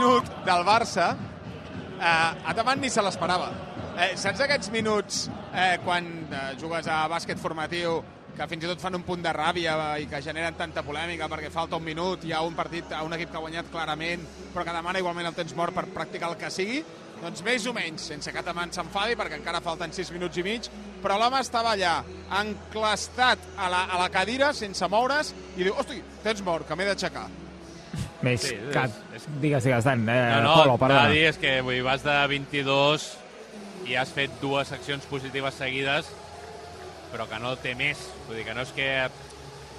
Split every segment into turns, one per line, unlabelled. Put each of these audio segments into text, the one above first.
minut del Barça, eh, Ataman ni se l'esperava. Eh, saps aquests minuts eh, quan eh, jugues a bàsquet formatiu que fins i tot fan un punt de ràbia i que generen tanta polèmica perquè falta un minut, hi ha un partit, a un equip que ha guanyat clarament, però que demana igualment el temps mort per practicar el que sigui, doncs més o menys, sense que Ataman s'enfadi, perquè encara falten 6 minuts i mig, però l'home estava allà, enclastat a la, a la cadira, sense moure's, i diu, hosti, tens mort, que m'he d'aixecar.
Més
Sí,
que...
és-
Digues, digues, Dan. Eh,
No, no,
Polo, perdona.
dir és que vull vas de 22 i has fet dues accions positives seguides, però que no té més. Vull dir que no és que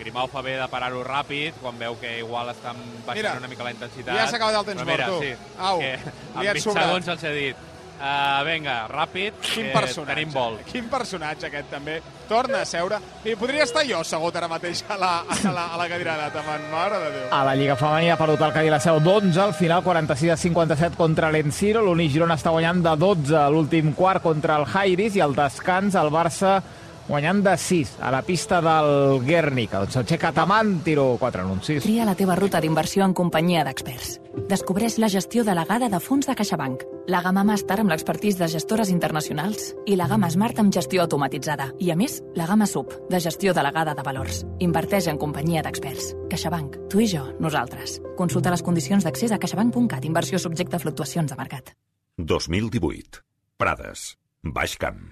Grimau fa bé de parar-ho ràpid, quan veu que igual estan baixant
Mira,
una mica la intensitat.
ja s'ha acabat el temps mort, tu.
Sí,
Au,
que
li
en
has
20
sobrat.
segons els he dit. Uh, vinga, ràpid,
Quin personatge.
tenim vol.
Quin personatge aquest, també. Torna a seure. I podria estar jo assegut ara mateix a la, a la, a la cadira d'Ataman. Mare de Déu.
A la Lliga Femenina ha perdut el Cadí la Seu d'11, al final 46 a 57 contra l'Enciro, l'Uni Girona està guanyant de 12 a l'últim quart contra el Jairis i al descans el Barça guanyant de 6 a la pista del Guernica. Doncs aixeca Taman, tiro 4 anuncis.
Tria la teva ruta d'inversió en companyia d'experts. Descobreix la gestió delegada de fons de CaixaBank, la gamma Master amb l'expertís de gestores internacionals i la gamma Smart amb gestió automatitzada. I, a més, la gamma Sub, de gestió delegada de valors. Inverteix en companyia d'experts. CaixaBank. Tu i jo, nosaltres. Consulta les condicions d'accés a caixabank.cat. Inversió subjecte a fluctuacions de mercat.
2018. Prades. Baix Camp.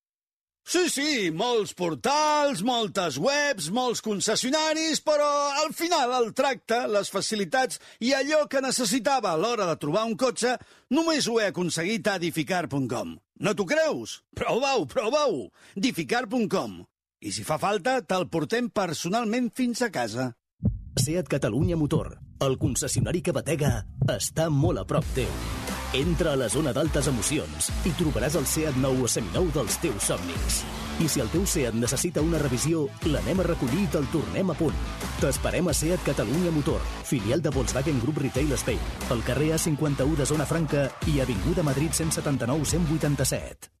Sí, sí, molts portals, moltes webs, molts concessionaris, però al final el tracte, les facilitats i allò que necessitava a l'hora de trobar un cotxe només ho he aconseguit a edificar.com. No t'ho creus? Prova-ho, prova-ho! edificar.com. I si fa falta, te'l portem personalment fins a casa.
Seat Catalunya Motor, el concessionari que batega, està molt a prop teu. Entra a la zona d'altes emocions i trobaràs el Seat nou o seminou dels teus somnis. I si el teu Seat necessita una revisió, l'anem a recollir i te'l tornem a punt. T'esperem a Seat Catalunya Motor, filial de Volkswagen Group Retail Spain, al carrer A51 de Zona Franca i Avinguda Madrid 179 187.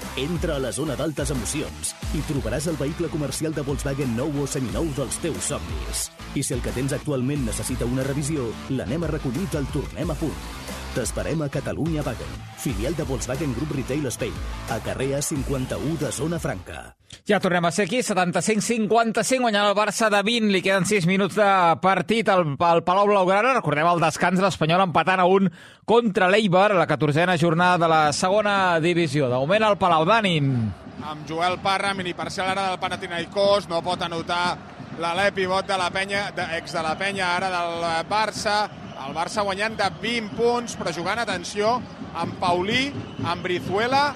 Entra a la zona d'altes emocions i trobaràs el vehicle comercial de Volkswagen nou o seminou dels teus somnis. I si el que tens actualment necessita una revisió, l'anem a recollir i te'l tornem a punt. T'esperem a Catalunya Wagen, filial de Volkswagen Group Retail Spain, a carrer A51 de Zona Franca.
Ja tornem a ser aquí, 75-55, guanyant el Barça de 20, li queden 6 minuts de partit al, al Palau Blaugrana. Recordem el descans, l'Espanyol empatant a un contra l'Eibar, a la 14a jornada de la segona divisió. De moment al Palau Danin.
amb Joel Parra, mini parcial ara del Panathinaikos, no pot anotar l'alè pivot de la penya, de, ex de la penya ara del Barça, el Barça guanyant de 20 punts, però jugant, atenció, amb Paulí, amb Brizuela,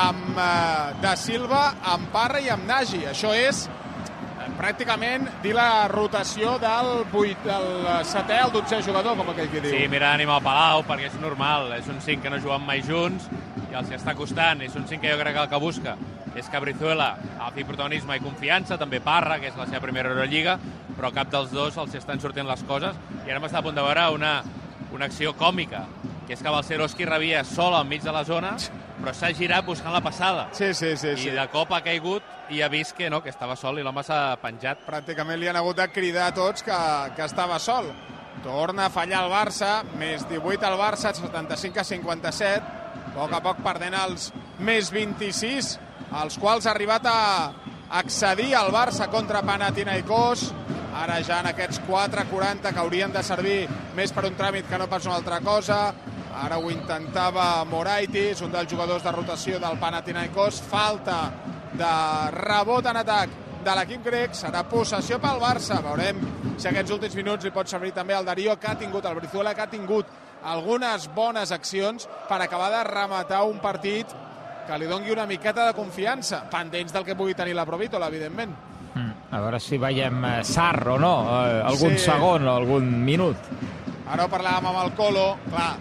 amb eh, Da Silva, amb Parra i amb Nagy. Això és eh, pràcticament dir la rotació del, 8, del setè al 12è jugador, com aquell que diu.
Sí, mira, anem al Palau, perquè és normal. És un 5 que no juguen mai junts i els està costant. És un 5 que jo crec que el que busca és que Brizuela agafi protagonisme i confiança, també Parra, que és la seva primera Eurolliga, però cap dels dos els estan sortint les coses. I ara m'està a punt de veure una, una acció còmica, que és que Balceroski rebia sol enmig de la zona, però s'ha girat buscant la passada.
Sí, sí, sí.
I
sí.
de cop ha caigut i ha vist que no, que estava sol i l'home s'ha penjat.
pràcticament li han hagut de cridar a tots que, que estava sol. Torna a fallar el Barça, més 18 al Barça, 75 a 57, a poc a poc perdent els més 26, als quals ha arribat a accedir al Barça contra Panathinaikos, ara ja en aquests 4-40 que haurien de servir més per un tràmit que no pas una altra cosa, ara ho intentava Moraitis, un dels jugadors de rotació del Panathinaikos, falta de rebot en atac de l'equip grec, serà possessió pel Barça. Veurem si aquests últims minuts li pot servir també el Darío, que ha tingut, el Brizuela, que ha tingut algunes bones accions per acabar de rematar un partit que li dongui una miqueta de confiança, pendents del que pugui tenir la Provítola, evidentment.
Mm, a veure si veiem eh, Sar o no, eh, algun
Sí.
segon o algun minut.
Ara ho parlàvem amb el Colo, clar,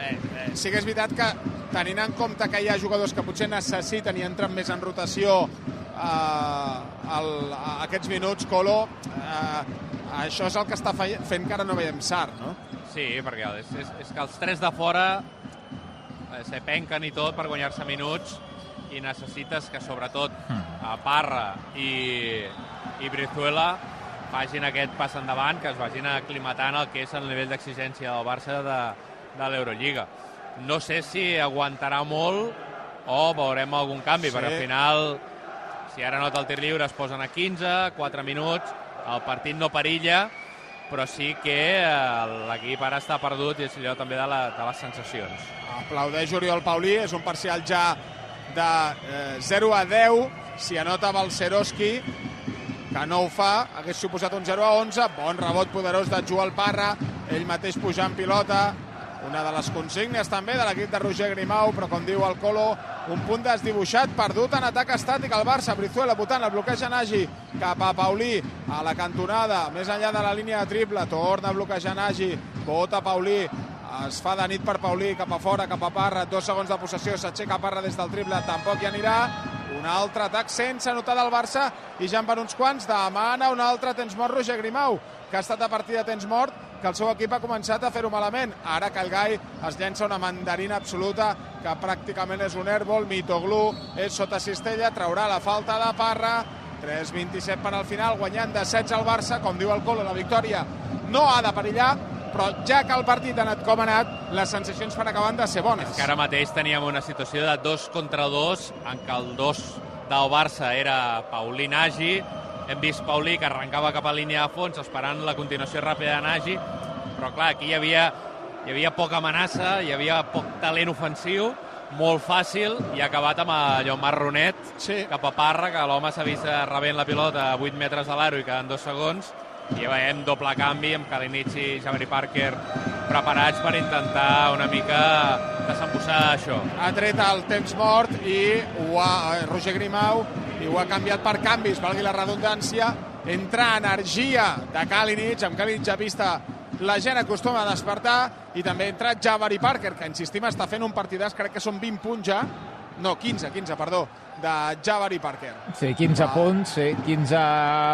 eh, eh, sí que és veritat que tenint en compte que hi ha jugadors que potser necessiten i entren més en rotació eh, el, a aquests minuts, Colo, eh, això és el que està fe- fent que ara no veiem Sar, no?
Sí, perquè és, és, és que els tres de fora se penquen i tot per guanyar-se minuts i necessites que sobretot a Parra i, i Brizuela facin aquest pas endavant, que es vagin aclimatant el que és el nivell d'exigència del Barça de, de l'Eurolliga. No sé si aguantarà molt o veurem algun canvi,
Sí.
sí. perquè al final, si ara nota el tir lliure, es posen a 15, 4 minuts, el partit no perilla, però sí que eh, l'equip ara està perdut i és allò també de, la, de les sensacions.
Aplaudeix Oriol Paulí, és un parcial ja de eh, 0 a 10, si anota Balceroski, que no ho fa, hagués suposat un 0 a 11, bon rebot poderós de Joel Parra, ell mateix pujant pilota, una de les consignes també de l'equip de Roger Grimau, però com diu el Colo, un punt desdibuixat, perdut en atac estàtic el Barça, Brizuela votant, el bloqueja Nagy. Cap a Paulí, a la cantonada, més enllà de la línia de triple, torna a bloquejar Nagy, vota Paulí, es fa de nit per Paulí, cap a fora, cap a Parra, dos segons de possessió, s'aixeca Parra des del triple, tampoc hi anirà, un altre atac sense anotar del Barça i ja en van uns quants, demana un altre temps mort Roger Grimau, que ha estat a partir de temps mort, que el seu equip ha començat a fer-ho malament. Ara que el Gai es llença una mandarina absoluta, que pràcticament és un airball, Mitoglu és sota cistella, traurà la falta de Parra, 3-27 per al final, guanyant de 16 al Barça, com diu el Colo, la victòria no ha de perillar, però ja que el partit ha anat com ha anat, les sensacions per acabar de ser bones.
Que ara mateix teníem una situació de dos contra dos, en què el dos del Barça era Paulí Nagy, hem vist Paulí que arrencava cap a línia de fons esperant la continuació ràpida de Nagy, però clar, aquí hi havia, hi havia poca amenaça, hi havia poc talent ofensiu, molt fàcil, i ha acabat amb allò marronet
Sí.
cap a Parra, que l'home s'ha vist eh, rebent la pilota a 8 metres de l'aro i quedant dos segons, i ja veiem doble canvi amb Kalinic i Jabari Parker preparats per intentar una mica desembussar això.
ha tret el temps mort i ha, eh, Roger Grimau i ho ha canviat per canvis, valgui la redundància, entra energia de Kalinic, amb Kalinic a pista la gent acostuma a despertar. I també entra Jabari Parker, que insistim està fent un partidàs, crec que són 20 punts ja, no, 15, 15, perdó, de Jabari Parker.
Sí, 15
Ah.
punts, sí. 15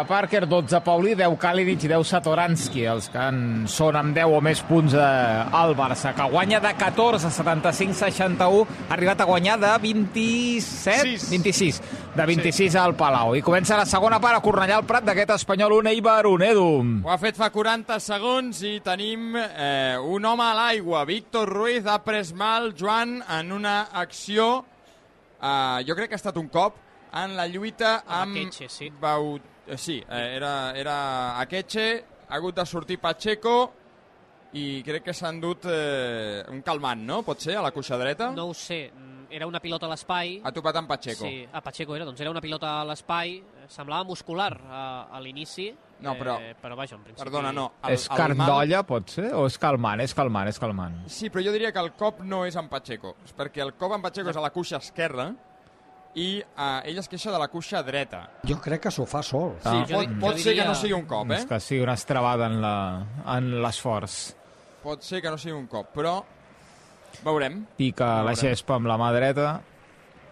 Parker, 12 Paulí, 10 Kalinic i 10 Satoranski, els que en són amb 10 o més punts eh, al Barça, que guanya de 14 a 75-61, ha arribat a guanyar de 27?
Sis.
26. De 26 al Palau. I comença la segona part a Cornellà al Prat d'aquest espanyol un Eibar, un Edu.
Ho ha fet fa 40 segons i tenim eh, un home a l'aigua. Víctor Ruiz ha pres mal Joan en una acció, eh, jo crec que ha estat un cop, en la lluita amb...
Akeche, sí.
Bau... eh, Sí, eh, era, era Akeche, ha hagut de sortir Pacheco i crec que s'ha endut eh, un calmant, no? Pot ser, a la cuixa dreta?
No ho sé, mm, era una pilota a l'espai.
Ha topat amb Pacheco.
Sí, a Pacheco era, doncs era una pilota a l'espai, eh, semblava muscular a, a l'inici,
No, però-
eh, però vaja, en principi...
Perdona, no.
és carn d'olla, pot ser? O és calmant? És calmant, és calmant.
Sí, però jo diria que el cop no és amb Pacheco, és perquè el cop amb Pacheco és a la cuixa esquerra i eh, ell es queixa de la cuixa dreta.
Jo crec que s'ho fa sol.
Sí,
Ah.
pot,
Jo
pot
jo
ser que
diria-
no sigui un cop, eh?
És que sigui una estrabada en la- en l'esforç.
Pot ser que no sigui un cop, però veurem.
Pica la
Veurem.
gespa amb la mà dreta.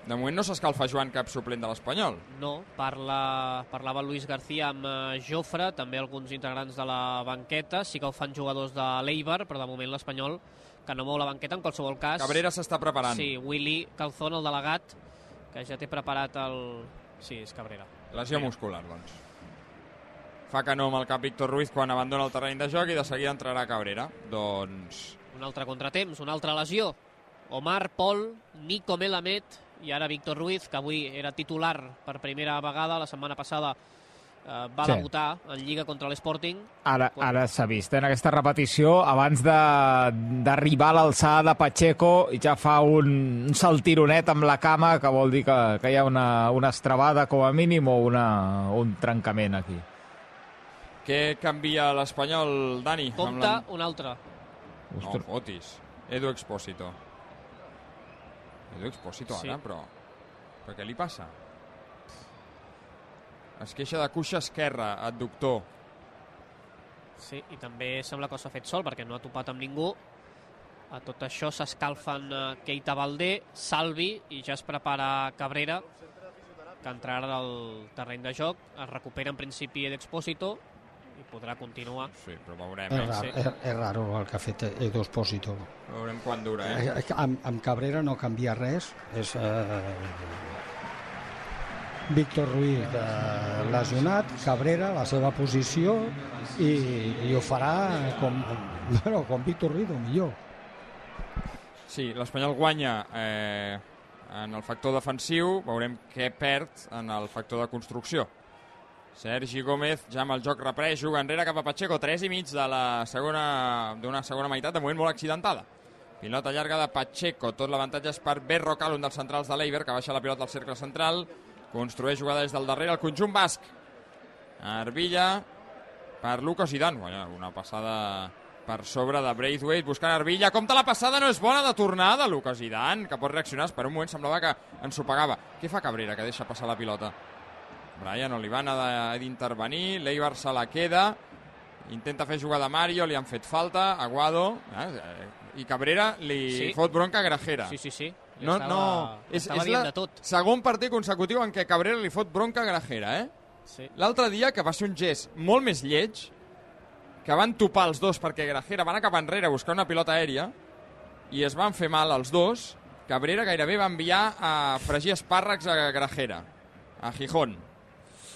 De moment no s'escalfa Joan cap suplent de l'Espanyol.
No, parla, parlava Luis García amb eh, Jofre, també alguns integrants de la banqueta, sí que ho fan jugadors de l'Eibar, però de moment l'Espanyol que no mou la banqueta, en qualsevol cas...
Cabrera s'està preparant.
Sí, Willy Calzón, el delegat, que ja té preparat el... Sí, és Cabrera.
Lesió muscular, doncs. Fa que no amb el cap Víctor Ruiz quan abandona el terreny de joc i de seguida entrarà Cabrera. Doncs...
Un altre contratemps, una altra lesió. Omar, Pol, Nico Melamed i ara Víctor Ruiz, que avui era titular per primera vegada, la setmana passada eh, va
Sí.
debutar en Lliga contra l'Sporting.
Ara, ara s'ha vist, eh, en aquesta repetició, abans de- d'arribar a l'alçada de Pacheco, ja fa un, un saltironet amb la cama, que vol dir que, que hi ha una, una estrabada com a mínim o una, un trencament aquí.
Què canvia l'Espanyol, Dani?
Compte,
la-
un altre.
No,
Ostres.
fotis. Edu Expósito. Edu Expósito
Sí.
ara, però... Però què li passa? Es queixa de cuixa esquerra, adductor.
Sí, i també sembla que s'ha fet sol perquè no ha topat amb ningú. A tot això s'escalfen eh, Keita Valdé, Salvi i ja es prepara Cabrera que entrarà al terreny de joc. Es recupera en principi d'Expósito i podrà continuar.
Sí, però veurem,
És,
eh?
rar,
sí.
és, és raro el que ha fet Edu Espósito.
Veurem quan dura, eh?
Eh, eh, Amb, amb Cabrera no canvia res. És eh, Víctor Ruiz eh, lesionat, Cabrera, la seva posició, i, i ho farà com, bueno, com Víctor Ruiz o millor.
Sí, l'Espanyol guanya eh, en el factor defensiu, veurem què perd en el factor de construcció. Sergi Gómez ja amb el joc reprès, juga enrere cap a Pacheco, 3 i mig de la segona d'una segona meitat, de moment molt accidentada. Pilota llarga de Pacheco, tot l'avantatge és per Berrocal, un dels centrals de l'Eiber, que baixa la pilota al cercle central, construeix jugada des del darrere el conjunt basc. Arbilla per Lucas Guanya, una passada per sobre de Braithwaite, buscant Arbilla. Compte la passada, no és bona de tornada, Lucas Zidane, que pot reaccionar. Per un moment semblava que ensopegava. Què fa Cabrera, que deixa passar la pilota? Brian Olivana ha d'intervenir, l'Eibar se la queda, intenta fer jugada a Mario, li han fet falta, Aguado, eh? i Cabrera li
Sí.
fot bronca a Grajera.
Sí, sí, sí.
No,
estava,
no, és, és la
de tot.
segon partit consecutiu en què Cabrera li fot bronca a Grajera, eh?
Sí.
L'altre dia, que va ser un gest molt més lleig, que van topar els dos perquè Grajera va anar cap enrere a buscar una pilota aèria i es van fer mal els dos, Cabrera gairebé va enviar a fregir espàrrecs a Grajera, a Gijón.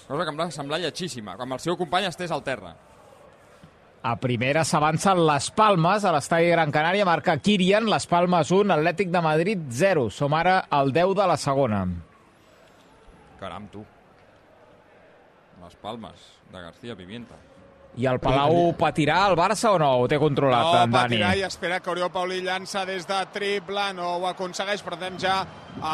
Cosa que em va semblar lletjíssima, com el seu company estès al terra.
A primera s'avancen les Palmes, a l'estadi Gran Canària marca Kirian, les Palmes 1, Atlètic de Madrid 0. Som ara al 10 de la segona.
Caram, tu. Les palmes de García Pimienta.
I el Palau patirà el Barça o no? Ho té controlat,
No,
en Dani?
patirà i espera que Oriol Paulí llança des de triple, no ho aconsegueix, perdem ja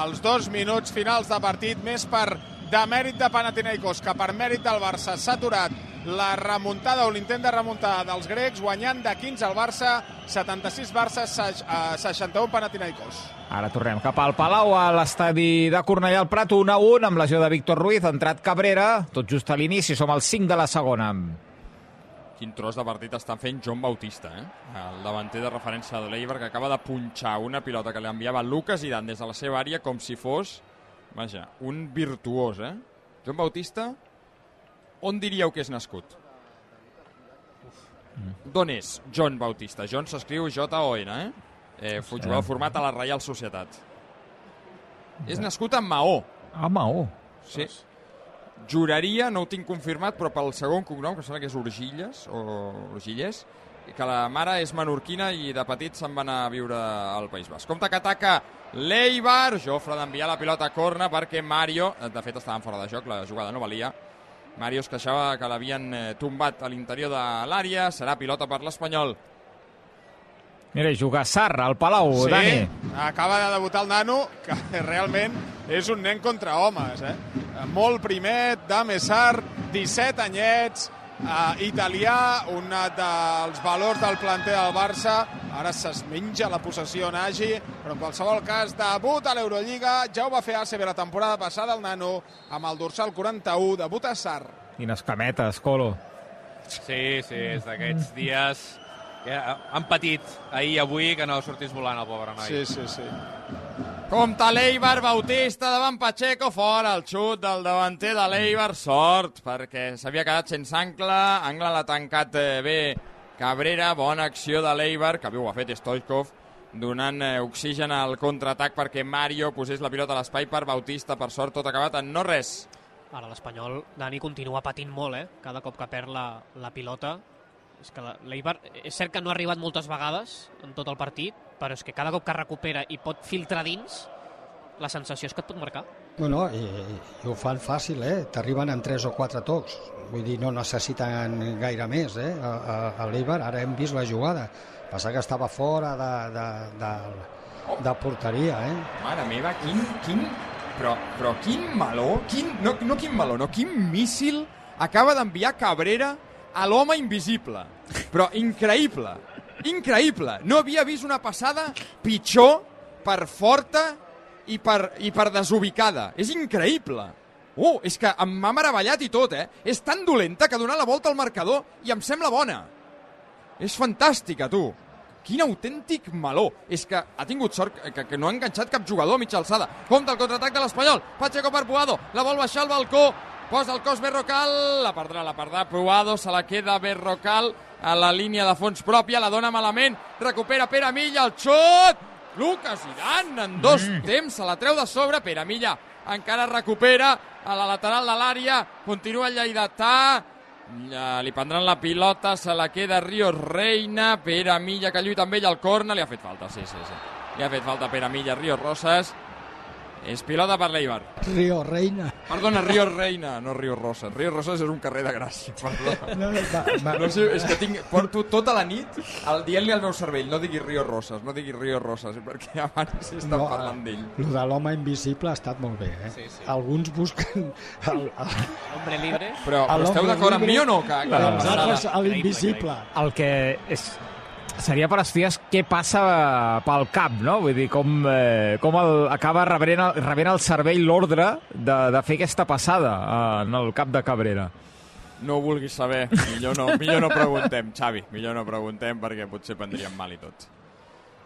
els dos minuts finals de partit, més per demèrit de Panathinaikos que per mèrit del Barça s'ha aturat la remuntada o l'intent de remuntada dels grecs, guanyant de 15 al Barça, 76 Barça, se- eh, 61 Panathinaikos.
Ara tornem cap al Palau, a l'estadi de Cornellà al Prat, 1 a 1, amb lesió de Víctor Ruiz, ha entrat Cabrera, tot just a l'inici, som al 5 de la segona.
Quin tros de partit està fent John Bautista, eh? el davanter de referència de l'Eibar, que acaba de punxar una pilota que li enviava Lucas Zidane des de la seva àrea com si fos, vaja, un virtuós, eh? John Bautista, on diríeu que és nascut? D'on és John Bautista? John s'escriu J-O-N, eh? eh jugador format a la Reial Societat. És nascut a Maó.
A Maó.
Sí. Juraria, no ho tinc confirmat, però pel segon cognom, que sembla que és Urgilles, o Urgilles, que la mare és menorquina i de petit se'n va anar a viure al País Basc. Compte que ataca l'Eibar, Jofre d'enviar la pilota a corna perquè Mario, de fet estaven fora de joc, la jugada no valia, Mario es queixava que l'havien eh, tombat a l'interior de l'àrea, serà pilota per l'Espanyol.
Mira, juga Sarra al Palau,
Sí,
Dani.
acaba de debutar el nano, que realment és un nen contra homes. Eh? Molt primet, Damesar, 17 anyets, eh, italià, un dels valors del planter del Barça. Ara se's menja la possessió Nagy, però en qualsevol cas, debut a l'Eurolliga. Ja ho va fer ACB la temporada passada el nano, amb el dorsal 41, debut a Sar.
Quines cametes, Colo.
Sí, sí, és d'aquests dies que han patit ahir i avui que no sortís volant el pobre noi.
Sí, sí, sí.
Compte l'Eibar, Bautista davant Pacheco, fora el xut del davanter de l'Eibar, sort, perquè s'havia quedat sense angle, angle l'ha tancat eh, bé Cabrera, bona acció de l'Eibar, que bé ho ha fet Stoikov, donant eh, oxigen al contraatac perquè Mario posés la pilota a l'espai per Bautista, per sort tot acabat en no res.
Ara l'Espanyol, Dani, continua patint molt, eh? Cada cop que perd la, la pilota. És que l'Eibar, és cert que no ha arribat moltes vegades en tot el partit, però és que cada cop que recupera i pot filtrar dins, la sensació és que et pot marcar.
Bueno, i, i ho fan fàcil, eh? T'arriben en 3 o 4 tocs. Vull dir, no necessiten gaire més, eh? A, a, a l'Eibar ara hem vist la jugada. Passa que estava fora de, de, de, de porteria, eh?
Mare meva, quin, quin, però, però quin meló, quin, no, no quin meló, no, quin míssil acaba d'enviar Cabrera a l'home invisible. Però increïble. Increïble. No havia vist una passada pitjor per forta i per, i per desubicada. És increïble. Oh, és que em m'ha meravellat i tot, eh? És tan dolenta que ha donat la volta al marcador i em sembla bona. És fantàstica, tu. Quin autèntic meló. És que ha tingut sort que, que no ha enganxat cap jugador a mitja alçada. Compte el contraatac de l'Espanyol. Pacheco per Puado. La vol baixar al balcó. Posa el cos Berrocal. La perdrà, la perdrà Puado. Se la queda Berrocal a la línia de fons pròpia. La dona malament. Recupera Pere Milla. El xut! Lucas Iran en dos mm. temps. Se la treu de sobre. Pere Milla encara recupera a la lateral de l'àrea. Continua el Lleidatà. Ja, li prendran la pilota, se la queda Ríos Reina, Pere Milla que lluita amb ell al corna, li ha fet falta, sí, sí, sí. Li ha fet falta Pere Milla, Ríos Rosas. És pilota per l'Eibar.
Río Reina.
Perdona, Ríos Reina, no Ríos Rosas. Ríos Rosas és un carrer de Gràcia, perdona.
No, va, va.
No sé, és que tinc, porto tota la nit el dient-li al meu cervell, no diguis Ríos Rosas, no diguis Ríos Rosas, perquè abans s'està no, parlant d'ell.
Lo de l'home invisible ha estat molt bé, eh?
Sí, sí.
Alguns busquen el, el,
Hombre libre.
Però, però esteu d'acord amb mi o no? Que, que,
els altres a l'invisible.
El que és, seria per estudiar què passa pel cap, no? Vull dir, com, eh, com el, acaba rebent, el- rebent el cervell l'ordre de, de fer aquesta passada eh, en el cap de Cabrera.
No ho vulguis saber, millor no, millor no preguntem, Xavi, millor no preguntem perquè potser prendríem mal i tot.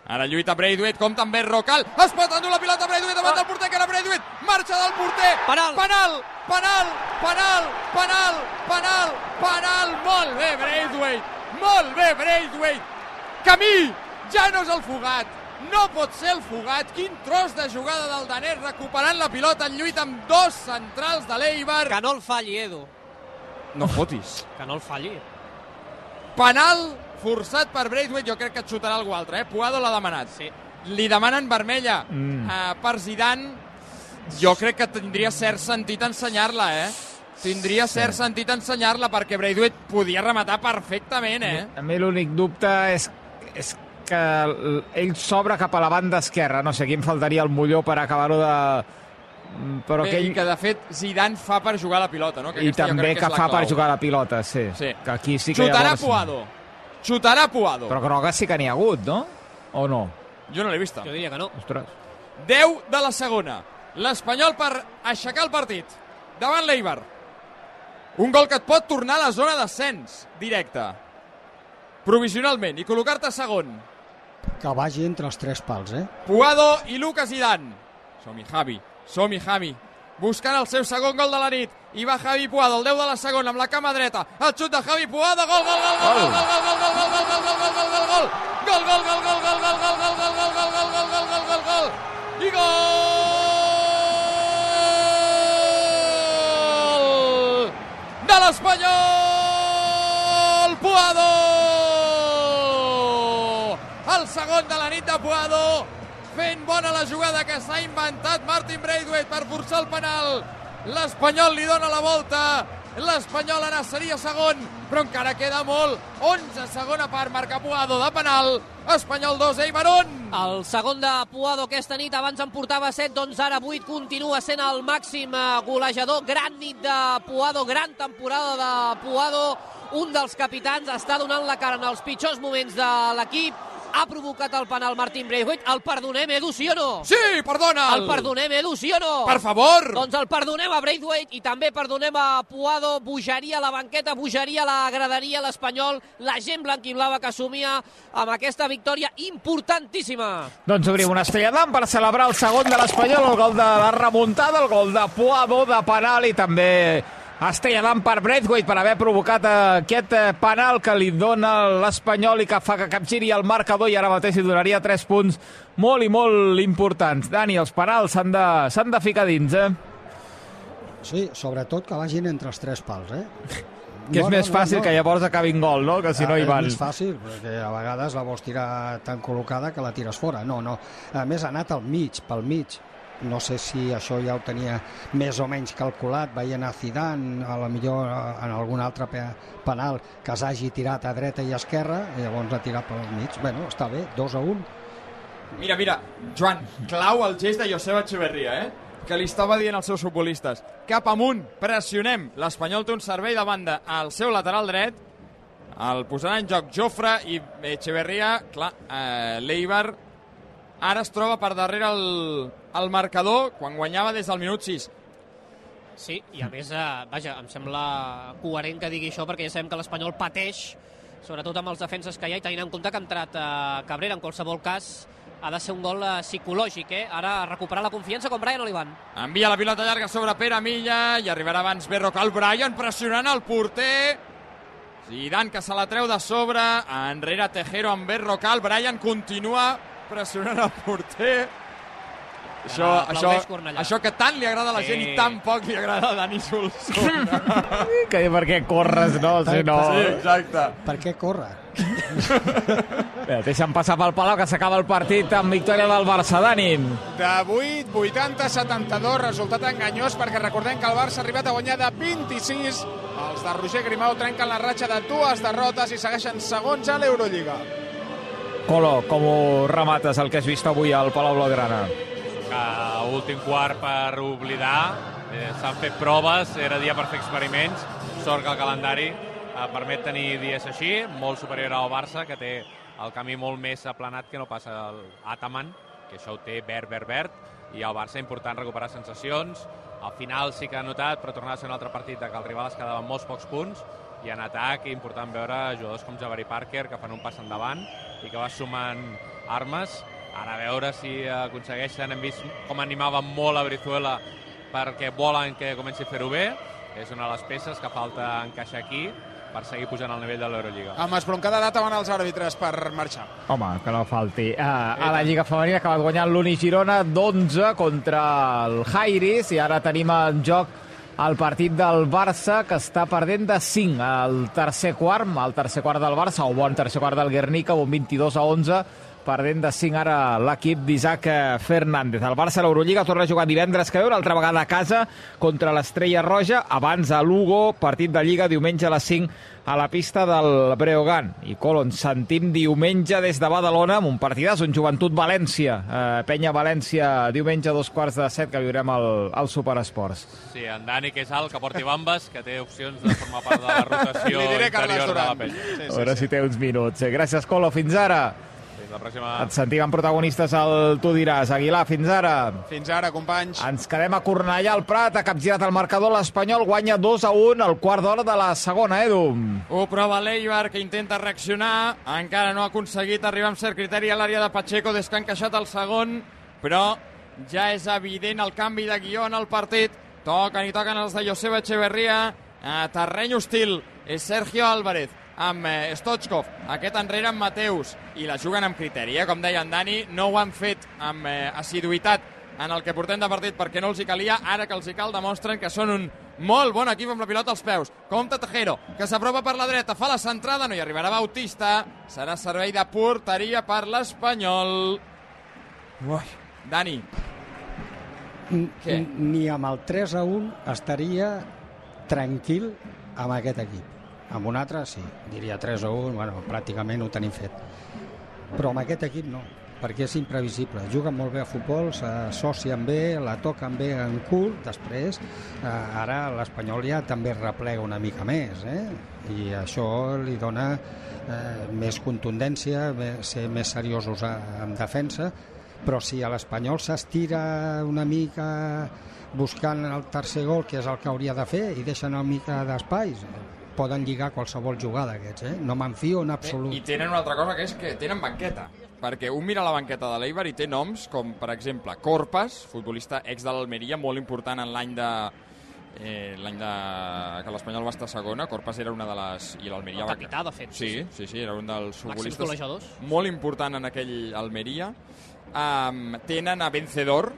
Ara lluita Braithwaite, com també Rocal, es pot endur la pilota Braithwaite davant del porter, que era Braithwaite, marxa del porter,
Penal.
penal, penal, penal, penal, penal, penal, molt bé Braithwaite, molt bé Braithwaite, Camí, ja no és el fugat, no pot ser el fugat, quin tros de jugada del danès recuperant la pilota en lluita amb dos centrals de l'Eibar.
Que no el falli, Edu.
No fotis.
Que no el falli.
Penal forçat per Braithwaite, jo crec que et xutarà algú altre, eh? Puado l'ha demanat.
Sí.
Li demanen vermella
Mm.
uh, per Zidane. Jo crec que tindria cert sentit ensenyar-la, eh? Tindria cert sentit ensenyar-la perquè Braithwaite podia rematar perfectament, eh?
A mi l'únic dubte és, és que ell s'obre cap a la banda esquerra. No sé, aquí em faltaria el molló per acabar-ho de... Però
Bé,
que ell...
I que, de fet, Zidane fa per jugar la pilota, no? Que
I també que,
la
fa per jugar la pilota, sí.
Sí.
Que aquí sí que
Xutarà
llavors...
Puado. Xutarà Puado.
Però groga sí que n'hi ha hagut, no? O no?
Jo no l'he vista.
Jo diria que no.
Ostres.
10 de la segona. L'Espanyol per aixecar el partit. Davant l'Eibar. Un gol que et pot tornar a la zona d'ascens directe. Provisionalment. I col·locar-te segon.
Que vagi entre els tres pals, eh?
Puado i Lucas Zidane. Som-hi, Javi. Som-hi, Javi. Buscant el seu segon gol de la nit. I va Javi Puado, el 10 de la segona, amb la cama dreta. El xut de Javi Puado. Gol, gol, gol, gol, gol, gol, gol, gol, gol, gol, gol, gol, gol, gol, gol. Gol, gol, gol, gol, gol, gol, gol, gol, gol, gol, gol, gol, gol, gol, gol, gol. I gol de l'Espanyol! Puado! Segon de la nit de Puado fent bona la jugada que s'ha inventat Martin Braithwaite per forçar el penal. L'Espanyol li dona la volta. L'Espanyol ara seria segon, però encara queda molt. 11 segona part, marca Puado de penal. Espanyol 2, Eibar 1.
El segon de Puado aquesta nit, abans en portava 7, doncs ara 8, continua sent el màxim eh, golejador. Gran nit de Puado, gran temporada de Puado. Un dels capitans està donant la cara en els pitjors moments de l'equip. Ha provocat el penal Martin Braithwaite. El perdonem, Edu, sí o no?
Sí, perdona.
El perdonem, Edu, sí o no?
Per favor.
Doncs el perdonem a Braithwaite i també perdonem a Puado, bogeria a la banqueta, bogeria a la graderia, l'Espanyol, la gent blanquiblava que assumia amb aquesta victòria importantíssima.
Doncs obrim una estrella d'am per celebrar el segon de l'Espanyol, el gol de la remuntada, el gol de Puado de penal i també estrella d'am per Braithwaite per haver provocat aquest eh, penal que li dona l'Espanyol i que fa que capgiri el marcador i ara mateix li donaria 3 punts molt i molt importants. Dani, els penals s'han de, de ficar dins, eh?
Sí, sobretot que vagin entre els tres pals, eh?
Que és més fàcil que llavors acabin gol, no? Que si no
Ah,
hi
és
van.
més fàcil, perquè a vegades la vols tirar tan col·locada que la tires fora. No, no. A més, ha anat al mig, pel mig. No sé si això ja ho tenia més o menys calculat, veient a Zidane, a la millor en algun altre pe- penal que s'hagi tirat a dreta i a esquerra, i llavors ha tirat pel mig. Bueno, està bé, 2 a 1.
Mira, mira, Joan, clau el gest de Joseba Echeverría, eh? que li estava dient als seus futbolistes cap amunt, pressionem l'Espanyol té un servei de banda al seu lateral dret el posarà en joc Jofre i Echeverria, clar, eh, l'Eibar ara es troba per darrere el, el marcador quan guanyava des del minut 6.
Sí, i a més, eh, vaja, em sembla coherent que digui això perquè ja sabem que l'Espanyol pateix, sobretot amb els defenses que hi ha, i tenint en compte que ha entrat eh, Cabrera en qualsevol cas ha de ser un gol eh, psicològic, eh? Ara recuperar la confiança com Brian Olivan.
Envia la pilota llarga sobre Pere Milla i arribarà abans Berrocal. Brian pressionant el porter. Zidane que se la treu de sobre. Enrere Tejero amb Berrocal. Brian continua pressionant el porter. Això, això, això que tant li agrada a la
Sí.
gent i tan poc li agrada a Dani Solsona.
Que per què corres, no? Si no...
Sí, exacte.
Per què corre?
Bé, deixa'm passar pel Palau, que s'acaba el partit amb victòria del Barça. Dani.
De 8, 80, 72, resultat enganyós perquè recordem que el Barça ha arribat a guanyar de 26. Els de Roger Grimau trenquen la ratxa de dues derrotes i segueixen segons a l'Eurolliga.
Colo, com ho remates el que has vist avui al Palau Blaugrana?
Que últim quart per oblidar. Eh, S'han fet proves, era dia per fer experiments. Sort que el calendari eh, permet tenir dies així, molt superior al Barça, que té el camí molt més aplanat que no passa el Ataman, que això ho té verd, verd, verd, i el Barça important recuperar sensacions. Al final sí que ha notat, però tornava a ser un altre partit que el rival es quedava amb molts pocs punts, i en atac important veure jugadors com Jabari Parker que fan un pas endavant i que va sumant armes Ara a veure si aconsegueixen, hem vist com animaven molt a Brizuela perquè volen que comenci a fer-ho bé. És una de les peces que falta encaixar aquí per seguir pujant al nivell de l'Eurolliga.
Amb esbroncada data van els àrbitres per marxar.
Home, que no falti. Uh, a la Lliga Femenina ha acabat guanyant l'Uni Girona d'11 contra el Jairis i ara tenim en joc el partit del Barça que està perdent de 5 al tercer quart, el tercer quart del Barça, o bon tercer quart del Guernica, un 22 a 11, perdent de 5 ara l'equip d'Isaac Fernández. El Barça a l'Eurolliga torna a jugar divendres que ve, una altra vegada a casa contra l'Estrella Roja, abans a Lugo, partit de Lliga diumenge a les 5 a la pista del Breogán. I Colon, sentim diumenge des de Badalona amb un partidàs, un Joventut València, eh, Penya València, diumenge a dos quarts de set que viurem al, al Superesports.
Sí, en Dani, que és alt, que porti bambes, que té opcions de formar part de la rotació interior de la penya.
Sí,
A
sí,
veure
sí.
si té uns minuts. Eh, Gràcies, Colo. Fins ara.
La pròxima.
Et sentim amb protagonistes al Tu diràs. Aguilar, fins ara.
Fins ara, companys.
Ens quedem a Cornellà, al Prat, ha capgirat el marcador, l'Espanyol guanya 2 a 1 al quart d'hora de la segona, Edu.
Ho prova l'Eibar, que intenta reaccionar. Encara no ha aconseguit arribar amb cert criteri a l'àrea de Pacheco des que ha encaixat el segon, però ja és evident el canvi de guió en el partit. Toquen i toquen els de Joseba Echeverría. A terreny hostil és Sergio Álvarez amb eh, Stochkov, aquest enrere amb Mateus, i la juguen amb criteri, eh? com deia en Dani, no ho han fet amb eh, assiduïtat en el que portem de partit perquè no els hi calia, ara que els hi cal demostren que són un molt bon equip amb la pilota als peus. Compte Tejero, que s'apropa per la dreta, fa la centrada, no hi arribarà Bautista, serà servei de porteria per l'Espanyol. Ui, Dani, Què?
Ni amb el 3 a 1 estaria tranquil amb aquest equip. Amb un altre, sí, diria 3 a 1, bueno, pràcticament ho tenim fet. Però amb aquest equip no, perquè és imprevisible. Juguen molt bé a futbol, s'associen bé, la toquen bé en cul, després eh, ara l'Espanyol ja també replega una mica més, eh? i això li dona eh, més contundència, ser més seriosos a, en defensa, però si a l'Espanyol s'estira una mica buscant el tercer gol, que és el que hauria de fer, i deixen una mica d'espais, poden lligar qualsevol jugada aquests, eh? No me'n fio en absolut.
I tenen una altra cosa que és que tenen banqueta. Perquè un mira la banqueta de l'Eibar i té noms com, per exemple, Corpas, futbolista ex de l'Almeria, molt important en l'any de eh, l'any de... que l'Espanyol va estar segona, Corpas era una de les... i l'Almeria
El
va...
capità, de fet, sí,
Sí, sí, sí, era un dels futbolistes molt important en aquell Almeria. Um, tenen a Vencedor,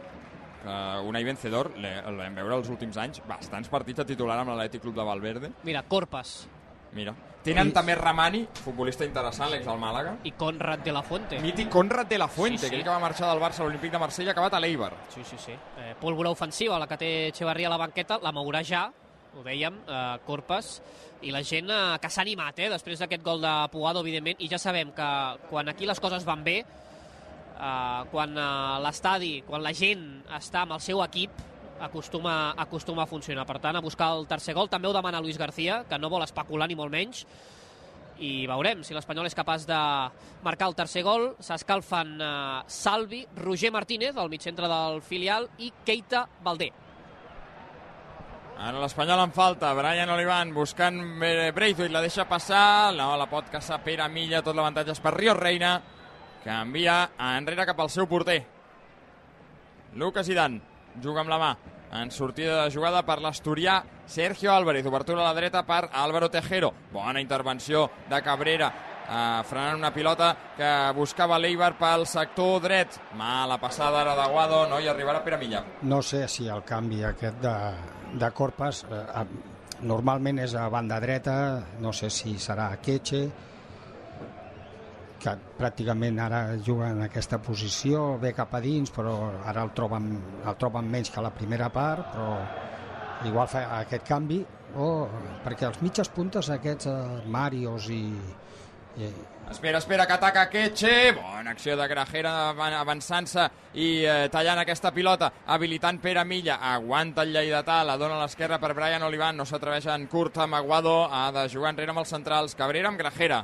que Unai Vencedor, vam veure els últims anys, bastants partits a titular amb l'Atlètic Club de Valverde.
Mira, Corpas
Mira. Tenen també Ramani, futbolista interessant, l'ex del Màlaga.
i Conrad de la Fuente.
Mític Conrad de la Fuente,
Sí, sí.
aquell que va marxar del Barça a l'Olímpic de Marsella, acabat a l'Eibar.
Sí, sí, sí. Eh, pólvora ofensiva, la que té Echeverria a la banqueta, la mourà ja, ho dèiem, eh, Corpas, i la gent eh, que s'ha animat, eh, després d'aquest gol de Puado, evidentment, i ja sabem que quan aquí les coses van bé, eh, quan eh, l'estadi, quan la gent està amb el seu equip, acostuma, acostuma a funcionar. Per tant, a buscar el tercer gol també ho demana Luis García, que no vol especular ni molt menys, i veurem si l'Espanyol és capaç de marcar el tercer gol. S'escalfen eh, Salvi, Roger Martínez, al mig centre del filial, i Keita Valdé.
Ara l'Espanyol en falta, Brian Olivan buscant eh, Braithwaite, la deixa passar, no, la pot caçar Pere Milla, tot l'avantatge és per Rio Reina, que envia enrere cap al seu porter. Lucas Zidane juga amb la mà, en sortida de jugada per l'Asturià Sergio Álvarez, obertura a la dreta per Álvaro Tejero, bona intervenció de Cabrera, eh, frenant una pilota que buscava l'Eibar pel sector dret. Mala passada ara d'Aguado, no hi arribarà Pere Milla.
No sé si el canvi aquest de, de Corpas eh, normalment és a banda dreta, no sé si serà a Queche, que pràcticament ara juga en aquesta posició, ve cap a dins, però ara el troben, el troben menys que la primera part, però igual fa aquest canvi, o perquè els mitges puntes aquests, eh, Marios i, i
Espera, espera, que ataca Queche. Bona acció de Grajera avan- avançant-se i eh, tallant aquesta pilota, habilitant Pere Milla. Aguanta el lleidatà, la dona a l'esquerra per Brian Olivan. No s'atreveix en curt amb Aguado. Ha de jugar enrere amb els centrals. Cabrera amb Grajera.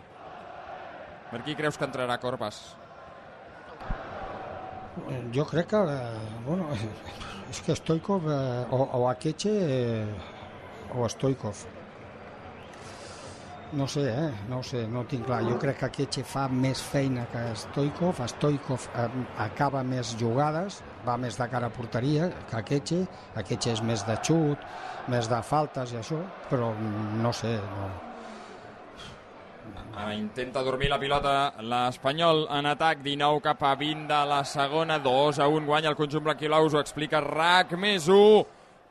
Per qui creus que entrarà Corpas?
Jo crec que, eh, bueno, és que Stoikov eh, o, o Akeche eh, o Stoikov. No sé, eh? no sé, no tinc clar. Jo crec que Akeche fa més feina que Stoikov. Stoikov eh, acaba més jugades, va més de cara a porteria que Akeche. Akeche és més de xut, més de faltes i això, però no sé, no.
Intenta dormir la pilota l'Espanyol en atac, 19 cap a 20 de la segona, 2 a 1 guanya el conjunt blanquiblau, us ho explica RAC més 1.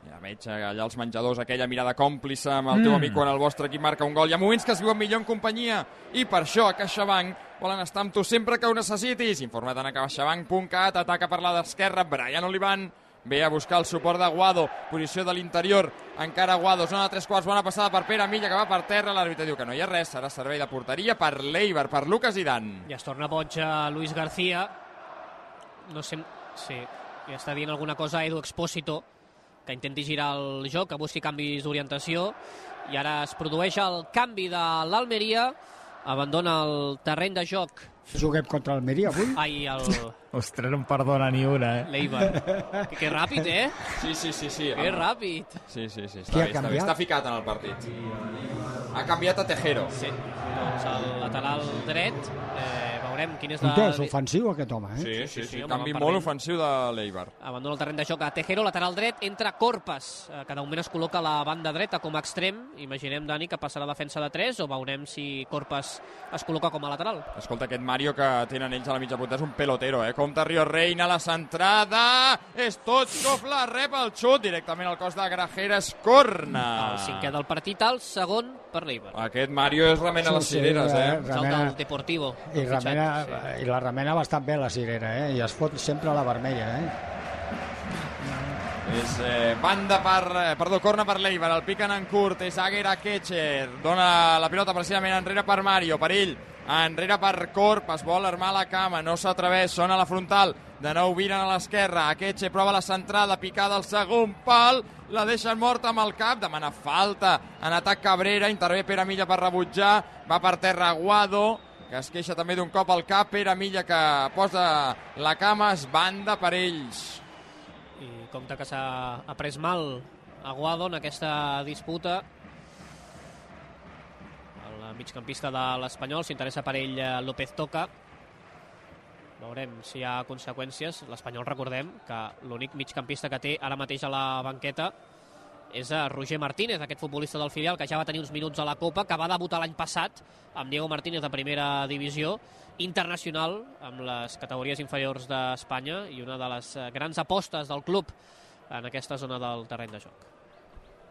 Ja veig allà als menjadors aquella mirada còmplice amb el teu
Mm.
amic quan el vostre equip marca un gol. Hi ha moments que es viuen millor en companyia i per això a CaixaBank volen estar amb tu sempre que ho necessitis. Informa't en caixabank.cat, ataca per la d'esquerra, Brian Olivan, ve a buscar el suport de Guado, posició de l'interior, encara Guado, zona de tres quarts, bona passada per Pere Milla, que va per terra, l'àrbitre diu que no hi ha res, serà servei de porteria per l'Eibar, per Lucas Zidane.
Ja es torna boig a Luis García. No sé... Sí, està dient alguna cosa a Edu Expósito, que intenti girar el joc, que busqui canvis d'orientació. I ara es produeix el canvi de l'Almeria. Abandona el terreny de joc.
Juguem contra l'Almeria avui?
Ai, el
Ostres, no em perdona ni una, eh?
l'Eibar. que, que ràpid, eh?
Sí, sí, sí, sí.
Que ràpid.
Sí, sí, sí,
Qui
està
ha
bé, està bé,
canviat?
està ficat en el partit. Ha canviat a Tejero.
Sí, doncs el lateral dret, eh, veurem quin és la...
Punter, és ofensiu aquest home, eh?
Sí, sí, sí,
home,
canvi
va per
molt ofensiu de l'Eibar.
Abandona el terreny de joc a Tejero, lateral dret, entra Corpas, eh, que de moment es col·loca a la banda dreta com a extrem. Imaginem, Dani, que passarà a defensa de 3 o veurem si Corpas es col·loca com a lateral.
Escolta, aquest Mario que tenen ells a la mitja punta és un pelotero, eh? Compte Rio Reina, la centrada... Stochkov la rep el xut directament al cos de Grajera, és corna.
El cinquè del partit, el segon per l'Eibar.
Aquest Mario és remena
Sí,
les
sí,
cireres,
eh,
eh?
El
remena-
del Deportivo.
I,
el fitxat,
remena,
sí.
I la remena bastant bé la cirera, eh? I es fot sempre a la vermella, eh?
És eh, banda per... Eh, perdó, corna per l'Eibar, el piquen en curt, és Aguera Ketcher, dona la pilota precisament enrere per Mario, per ell, enrere per Corp, es vol armar la cama, no s'atreveix, sona la frontal, de nou viren a l'esquerra, Akeche prova la centrada, picada al segon pal, la deixen morta amb el cap, demana falta en atac Cabrera, intervé Pere Milla per rebutjar, va per terra Guado, que es queixa també d'un cop al cap, Pere Milla que posa la cama, es banda per ells.
I compte que s'ha ha pres mal Aguado en aquesta disputa. Migcampista de l'Espanyol s'interessa per ell eh, López Toca. Veurem si hi ha conseqüències. L'Espanyol, recordem, que l'únic migcampista que té ara mateix a la banqueta és a Roger Martínez, aquest futbolista del filial que ja va tenir uns minuts a la Copa, que va debutar l'any passat amb Diego Martínez de primera divisió, internacional amb les categories inferiors d'Espanya i una de les eh, grans apostes del club en aquesta zona del terreny de joc.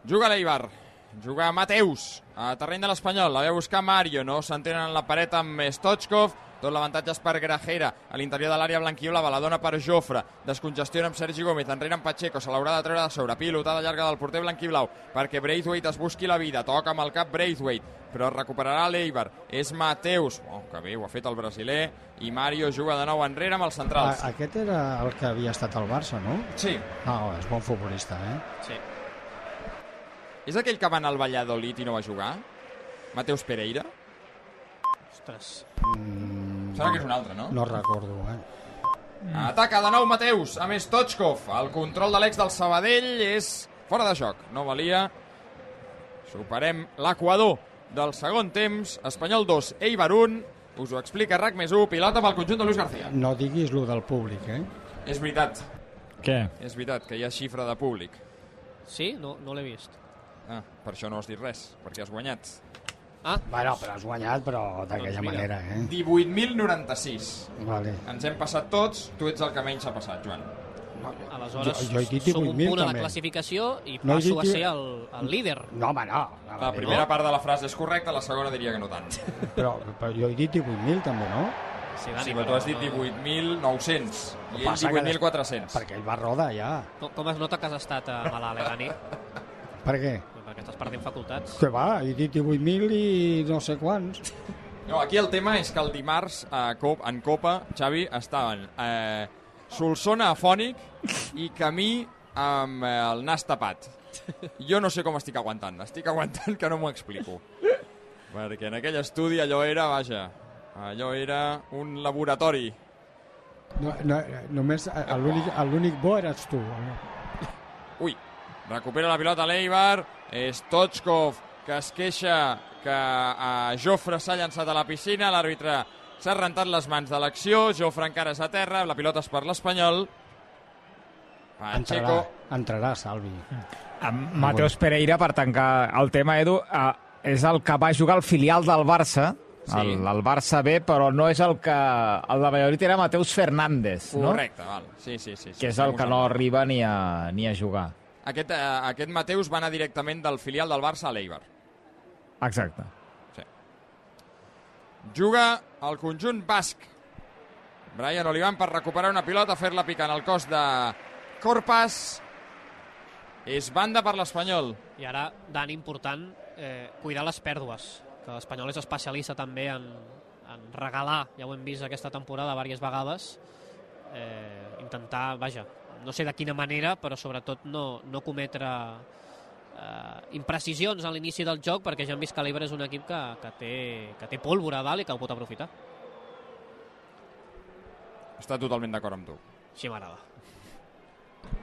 Juga l'Eibar. Juga Mateus a terreny de l'Espanyol. La ve a buscar Mario. No s'entenen en la paret amb Stochkov. Tot l'avantatge és per Grajera. A l'interior de l'àrea blanquiola la dona per Jofre. Descongestiona amb Sergi Gómez. Enrere amb Pacheco. Se l'haurà de treure de sobre. Pilotada llarga del porter blanquiblau perquè Braithwaite es busqui la vida. Toca amb el cap Braithwaite però recuperarà l'Eibar. És Mateus. Oh, que bé, ho ha fet el brasiler. I Mario juga de nou enrere amb els centrals.
A, aquest era el que havia estat al Barça, no?
Sí.
No, és bon futbolista, eh?
Sí.
És aquell que va anar al Valladolid i no va jugar? Mateus Pereira?
Ostres.
Mm,
Sembla que és un altre, no?
No recordo, eh?
Ataca de nou Mateus, a més Tochkov. El control de l'ex del Sabadell és fora de joc. No valia. Superem l'equador del segon temps. Espanyol 2, Eibar 1. Us ho explica RAC més 1, pilota pel conjunt de Luis García.
No diguis lo del públic, eh?
És veritat,
Què?
és veritat que hi ha xifra de públic.
Sí? No, no l'he vist.
Ah, per això no has dit res, perquè has guanyat.
Ah,
Bueno, però has guanyat, però d'aquella
Doncs
manera, eh?
18.096.
Vale.
Ens hem passat tots, tu ets el que menys s'ha passat, Joan.
aleshores
Jo- jo he dit
som un
18.000
punt a la
també.
classificació i
No
passo
dit
a ser el, el líder.
No, home, no.
La primera part de la frase és correcta, la segona diria que no tant.
Però, però jo he dit 18.000 també, no?
Sí,
Sí, però tu has dit 18.900 i ell
Passa que
18.400.
Perquè ell va rodar ja.
Com, com es nota que has estat a malalt, eh, Dani?
Per què?
Perquè estàs perdent facultats.
Que va, he dit 18.000 i no sé quants.
No, aquí el tema és que el dimarts a Cop, en Copa, Xavi, estaven eh, Solsona afònic i Camí amb eh, el nas tapat. Jo no sé com estic aguantant, estic aguantant que no m'ho explico. Perquè en aquell estudi allò era, vaja, allò era un laboratori.
No, no, només l'únic l'únic bo eres tu.
Ui, recupera la pilota l'Eibar, és Tochkov que es queixa que a Jofre s'ha llançat a la piscina, l'àrbitre s'ha rentat les mans de l'acció, Jofre encara és a terra, la pilota és per l'Espanyol.
Entrarà,
Pacheco,
entrarà Salvi.
Amb Mateus Pereira, per tancar el tema, Edu, eh, és el que va jugar al filial del Barça,
Sí.
el, el Barça B, però no és el que... El de Valladolid era Mateus Fernández, no?
correcte, val. Sí, sí, sí. sí
Que és el que no arriba ni a, ni a jugar.
Aquest, eh, aquest Mateus va anar directament del filial del Barça a l'Eibar.
Exacte.
Juga el conjunt basc. Brian Olivan per recuperar una pilota, fer-la picar en el cos de Corpas. És banda per l'Espanyol.
I ara, Dani, important, eh, cuidar les pèrdues, que l'Espanyol és especialista també en, en regalar, ja ho hem vist aquesta temporada diverses vegades, eh, intentar, vaja, no sé de quina manera, però sobretot no, no cometre eh, imprecisions a l'inici del joc, perquè ja hem vist que l'Eibar és un equip que, que, té, que té pólvora a dalt i que ho pot aprofitar.
Està totalment d'acord amb tu.
Així m'agrada.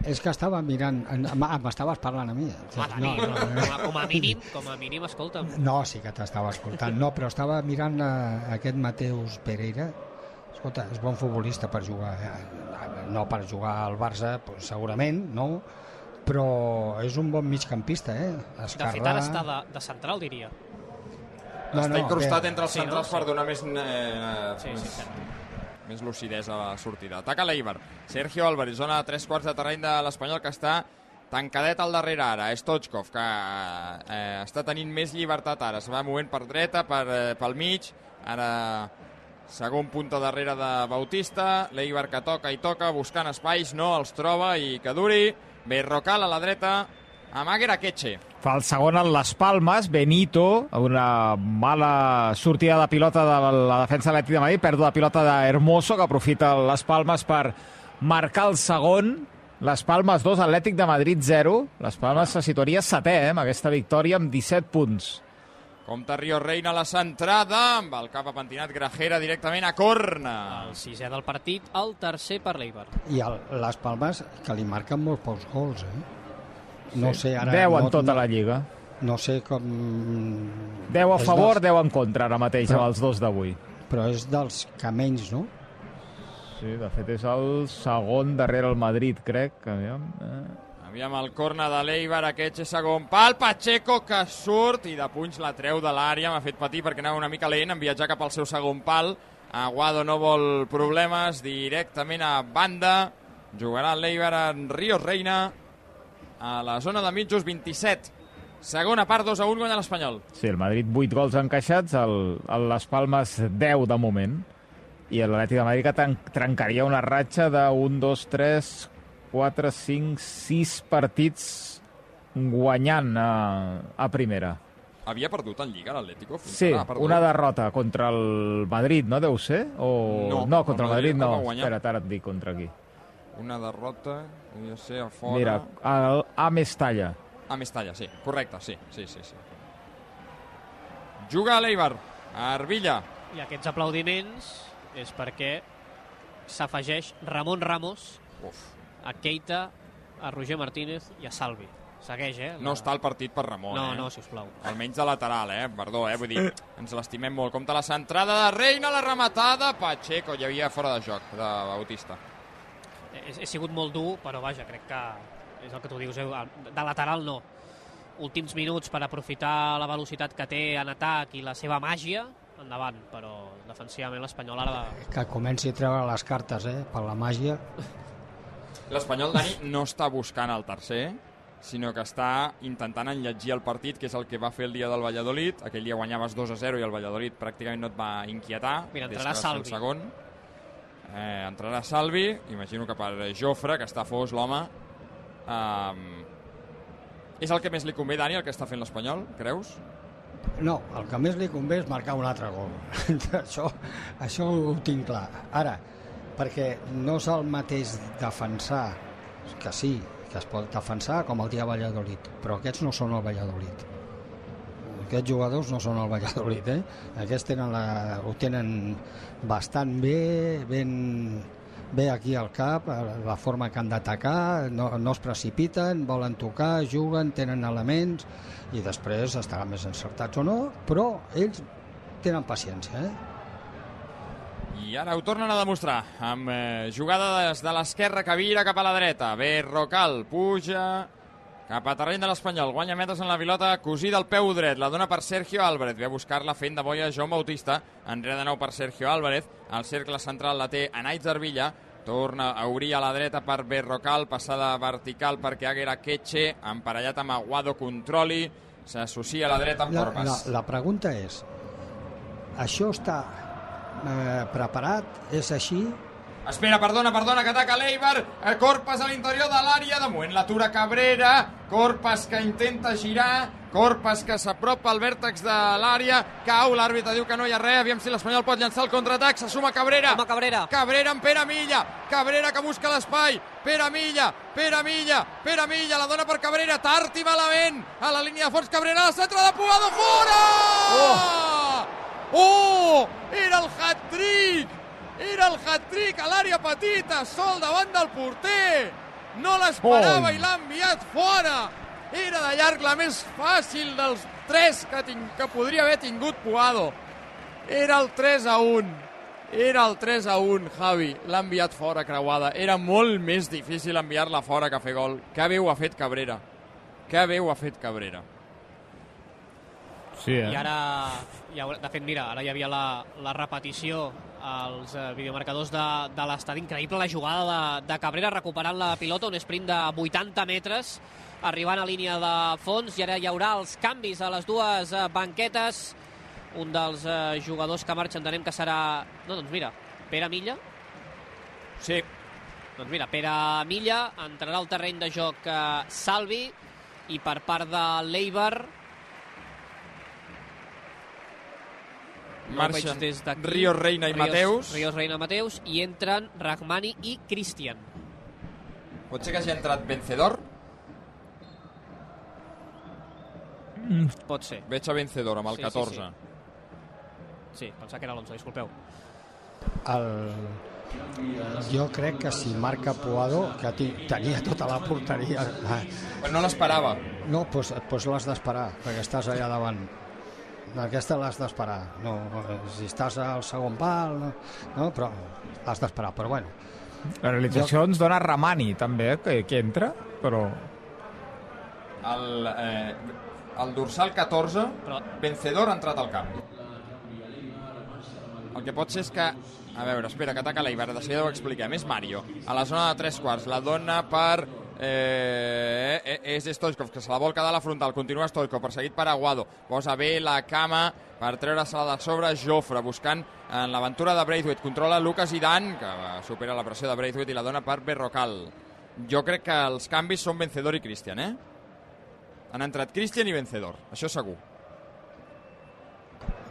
És que estava mirant... M'estaves parlant a mi.
Home, Dani,
no, no,
com, a, com a mínim, com a mínim, escolta'm.
no, sí que t'estava escoltant. No, però estava mirant eh, aquest Mateus Pereira. Escolta, és bon futbolista per jugar. eh, No per jugar al Barça, pues, segurament, no? Però és un bon migcampista, eh?
De
Esquerrà...
fet, ara està de, de central, diria.
No,
Està
no,
incrustat
bé.
entre els
Sí, no?
centrals
Sí.
per donar més, eh,
Sí, sí,
més,
cert.
més lucidesa a la sortida. Ataca l'Eibar. Sergio Álvarez, zona de tres quarts de terreny de l'Espanyol que està tancadet al darrere ara. És Tochkov, que eh, està tenint més llibertat ara. Es va movent per dreta, per, eh, pel mig. Ara segon punta darrere de Bautista. L'Eibar que toca i toca, buscant espais, no els troba i que duri. Berrocal a la dreta, amb Aguera Queche.
Fa el segon en les Palmes, Benito, una mala sortida de pilota de la defensa atlètica de Madrid, pèrdua de pilota d'Hermoso, que aprofita les Palmes per marcar el segon. Les Palmes 2, Atlètic de Madrid 0. Les Palmes se situaria setè eh, amb aquesta victòria amb 17 punts.
Compte Rio Reina a la centrada, amb el cap apentinat Grajera directament a corna.
El sisè del partit, el tercer per l'Eibar.
I el, les Palmes, que li marquen molt pocs gols, eh? No sé, ara...
10 en
no,
tota
no,
la Lliga.
No sé com...
10 a
És
favor,
dels-
10 en contra ara mateix
Però-
amb els dos d'avui.
Però és dels que menys, no?
Sí, de fet és el segon darrere el Madrid, crec. Aviam. Eh.
Aviam el corna de l'Eibar, aquest és segon pal, Pacheco que surt i de punys la treu de l'àrea, m'ha fet patir perquè anava una mica lent en viatjar cap al seu segon pal. Aguado no vol problemes, directament a banda, jugarà l'Eibar en Rio Reina a la zona de mitjos 27. Segona part, 2 a 1, guanya l'Espanyol.
Sí, el Madrid 8 gols encaixats, el, el Les Palmes 10 de moment, i l'Atlètic de Madrid que trencaria una ratxa 1, 2, 3, 4, 5, 6 partits guanyant a, a primera.
Havia perdut en Lliga l'Atlético?
Sí, una derrota contra el Madrid, no deu ser? O...
No,
no contra el
el
Madrid
Madrid
no. Espera't, ara et dic contra qui.
Una derrota, podria ser a fora...
Mira, el A Mestalla.
A Mestalla, sí, correcte, sí, sí, sí, sí. Juga a l'Eibar, a Arvilla,
I aquests aplaudiments és perquè s'afegeix Ramon Ramos
Uf.
A Keita, a Roger Martínez i a Salvi. Segueix, eh?
No està el partit per Ramon,
No,
eh?
no, sisplau.
Almenys de lateral, eh? Perdó, eh? Vull dir, ens l'estimem molt. Compte la centrada de Reina, la rematada, Pacheco, hi havia fora de joc de Bautista.
He, he sigut molt dur, però vaja, crec que és el que tu dius, eh? de lateral no. Últims minuts per aprofitar la velocitat que té en atac i la seva màgia, endavant, però defensivament l'Espanyol ara...
Que comenci a treure les cartes, eh? Per la màgia.
L'Espanyol, Dani, no està buscant el tercer, sinó que està intentant enlletgir el partit, que és el que va fer el dia del Valladolid. Aquell dia guanyaves 2 a 0 i el Valladolid pràcticament no et va inquietar.
Mira, entrarà Salvi.
El segon. Eh, entrarà Salvi, imagino que per Jofre, que està fos l'home. Um, és el que més li convé, Dani, el que està fent l'Espanyol, creus?
No, el que més li convé és marcar un altre gol. això, això ho tinc clar. Ara, perquè no és el mateix defensar, que sí, que es pot defensar com el dia Valladolid, però aquests no són el Valladolid. Aquests jugadors no són el Valladolid, eh? Aquests tenen la, ho tenen bastant bé, ben, bé aquí al cap, la forma que han d'atacar, no, no es precipiten, volen tocar, juguen, tenen elements i després estaran més encertats o no, però ells tenen paciència, eh?
I ara ho tornen a demostrar, amb eh, jugada des de l'esquerra que vira cap a la dreta. Bé, Rocal puja cap a terreny de l'Espanyol, guanya metres en la pilota, cosida al peu dret, la dona per Sergio Álvarez, ve a buscar-la fent de boia Joan Bautista, enrere de nou per Sergio Álvarez, al cercle central la té Anaitz Arvilla, torna a obrir a la dreta per Berrocal, passada vertical perquè Aguera Queche, emparellat amb Aguado Controli, s'associa a la dreta amb
La,
Corbas.
la, la pregunta és, això està eh, preparat? És així?
Espera, perdona, perdona, que ataca l'Eibar. Eh, Corpas a l'interior de l'àrea. De moment l'atura Cabrera. Corpas que intenta girar. Corpas que s'apropa al vèrtex de l'àrea. Cau, l'àrbitre diu que no hi ha res. Aviam si l'Espanyol pot llançar el contraatac. Se suma Cabrera.
Home, Cabrera.
Cabrera amb Pere Milla. Cabrera que busca l'espai. Pere Milla, Pere Milla, Pere Milla, la dona per Cabrera, tard i malament. A la línia de fons, Cabrera, al centre de Puado, fora! Oh! Era el hat-trick! Era el hat-trick a l'àrea petita, sol davant del porter. No l'esperava
Oh.
i l'ha enviat fora. Era de llarg la més fàcil dels tres que, tin que podria haver tingut Puado. Era el 3 a 1. Era el 3 a 1, Javi. L'ha enviat fora, creuada. Era molt més difícil enviar-la fora que fer gol. Que bé ho ha fet Cabrera. Que bé ho ha fet Cabrera.
Sí, eh?
I ara, haurà, de fet, mira, ara hi havia la, la repetició als eh, videomarcadors de, de l'estadi. Increïble la jugada de, de Cabrera recuperant la pilota, un sprint de 80 metres, arribant a línia de fons, i ara hi haurà els canvis a les dues eh, banquetes. Un dels eh, jugadors que marxa entenem que serà... No, doncs mira, Pere Milla.
Sí,
Doncs mira, Pere Milla entrarà al terreny de joc eh, Salvi i per part de l'Eibar No ho
marxen
des.
Ríos Reina i
Ríos-
Mateus.
Ríos Reina Mateus i entren Rahmani i Cristian.
Pot ser que hagi entrat Vencedor?
Pot ser.
Veig a Vencedor amb el
Sí, sí,
14.
Sí, pensava que era l'11, disculpeu.
El... Jo crec que si marca Puado, que tenia tota la porteria...
Però no l'esperava.
No, doncs pues l'has d'esperar, perquè estàs allà davant. Aquesta l'has d'esperar. No, si estàs al segon pal, no, no però l'has d'esperar. Però bueno,
La realització ens dona Ramani, també, que, que entra, però...
El, eh, el dorsal 14,
Però-
Vencedor ha entrat al camp. El que pot ser és que... A veure, espera, que ataca l'Eibar, de seguida ho expliquem. És Mario, a la zona de tres quarts. La dona per... Eh, eh, és Stoikov, que se la vol quedar a la frontal. Continua Stoikov, perseguit per Aguado. Posa bé la cama per treure-se-la de sobre Jofre, buscant en l'aventura de Braithwaite. Controla Lucas Idan, que supera la pressió de Braithwaite i la dona per Berrocal. Jo crec que els canvis són Vencedor i Christian, eh? Han entrat Christian i Vencedor, això segur.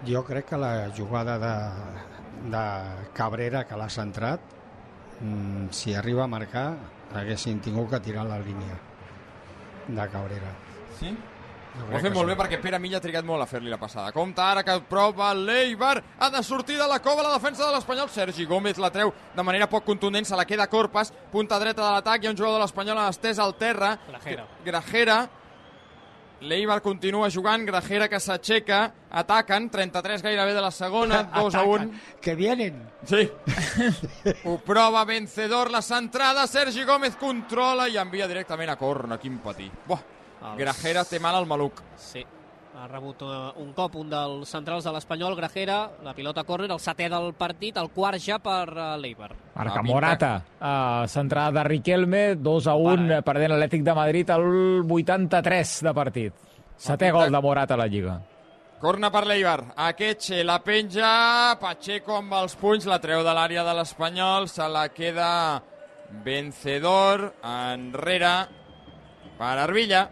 jo crec que la jugada de, de Cabrera que l'ha centrat, si arriba a marcar, haguessin tingut que tirar la línia de Cabrera.
Sí? Ho ha fet molt bé perquè Pere Milla ha trigat molt a fer-li la passada. Compte ara que prova l'Eibar. Ha de sortir de la cova la defensa de l'Espanyol. Sergi Gómez la treu de manera poc contundent. Se la queda Corpas. Punta dreta de l'atac. Hi ha un jugador de l'Espanyol estès al terra.
Grajera.
Grajera. L'Eibar continua jugant. Grajera que s'aixeca. Ataquen. 33 gairebé de la segona. 2 a 1.
Que vienen.
Sí. Ho prova vencedor la centrada. Sergi Gómez controla i envia directament a corna. Quin patí. Buah.
Els-
Grajera té mal al maluc.
Sí, ha rebut eh, un cop un dels centrals de l'Espanyol, Grajera, la pilota córner, el setè del partit, el quart ja per uh, l'Eibar.
Marca Morata, uh, centrada de Riquelme, 2 a 1,
Para, eh?
perdent l'Atlètic de Madrid al 83 de partit. Setè gol de Morata a la Lliga.
Corna per l'Eibar. Akeche la penja. Pacheco amb els punys la treu de l'àrea de l'Espanyol. Se la queda vencedor. Enrere per Arbilla.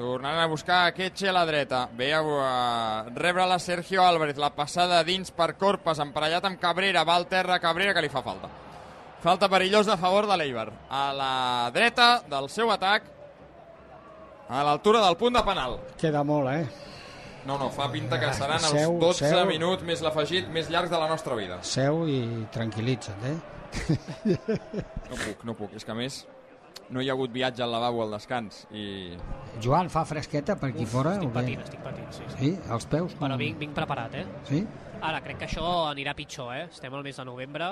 Tornant a buscar Akeche a la dreta. Ve a, a rebre la Sergio Álvarez. La passada dins per Corpas, emparellat amb Cabrera. Va al terra Cabrera que li fa falta. Falta perillosa a favor de l'Eibar. A la dreta del seu atac. A l'altura del punt de penal.
Queda molt, eh?
No, no, fa pinta que seran els
Seu,
12
seu.
minuts més l'afegit més llargs de la nostra vida.
Seu i tranquil·litza't, eh?
No puc, no puc. És que a més no hi ha hagut viatge al lavabo al descans i
Joan, fa fresqueta per aquí fora?
Estic patint, estic patint, sí. sí.
Sí, els peus?
Però vinc, vinc preparat, eh?
Sí?
Ara, crec que això anirà pitjor, eh? Estem al mes de novembre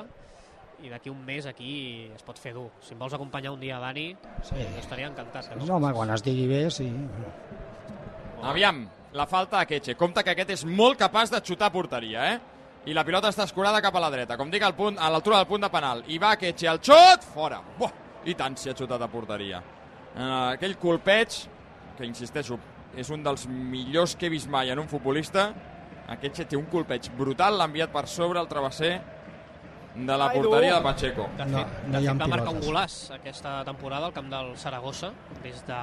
i d'aquí un mes aquí es pot fer dur. Si em vols acompanyar un dia, Dani,
Sí.
jo estaria encantat. Eh?
No, home, quan es digui bé, sí.
Aviam, la falta a Keche. Compte que aquest és molt capaç de xutar a porteria, eh? I la pilota està escurada cap a la dreta, com dic, al punt, a l'altura del punt de penal. I va Keche, el xut, fora. Buah, I tant si ha xutat a porteria. Uh, aquell colpeig, que insisteixo, és un dels millors que he vist mai en un futbolista. Aquest té un colpeig brutal, l'ha enviat per sobre el travesser de la porteria de Pacheco.
De
No,
fet,
no
de
hi ha
fet va marcar un golaç aquesta temporada al camp del Saragossa, des de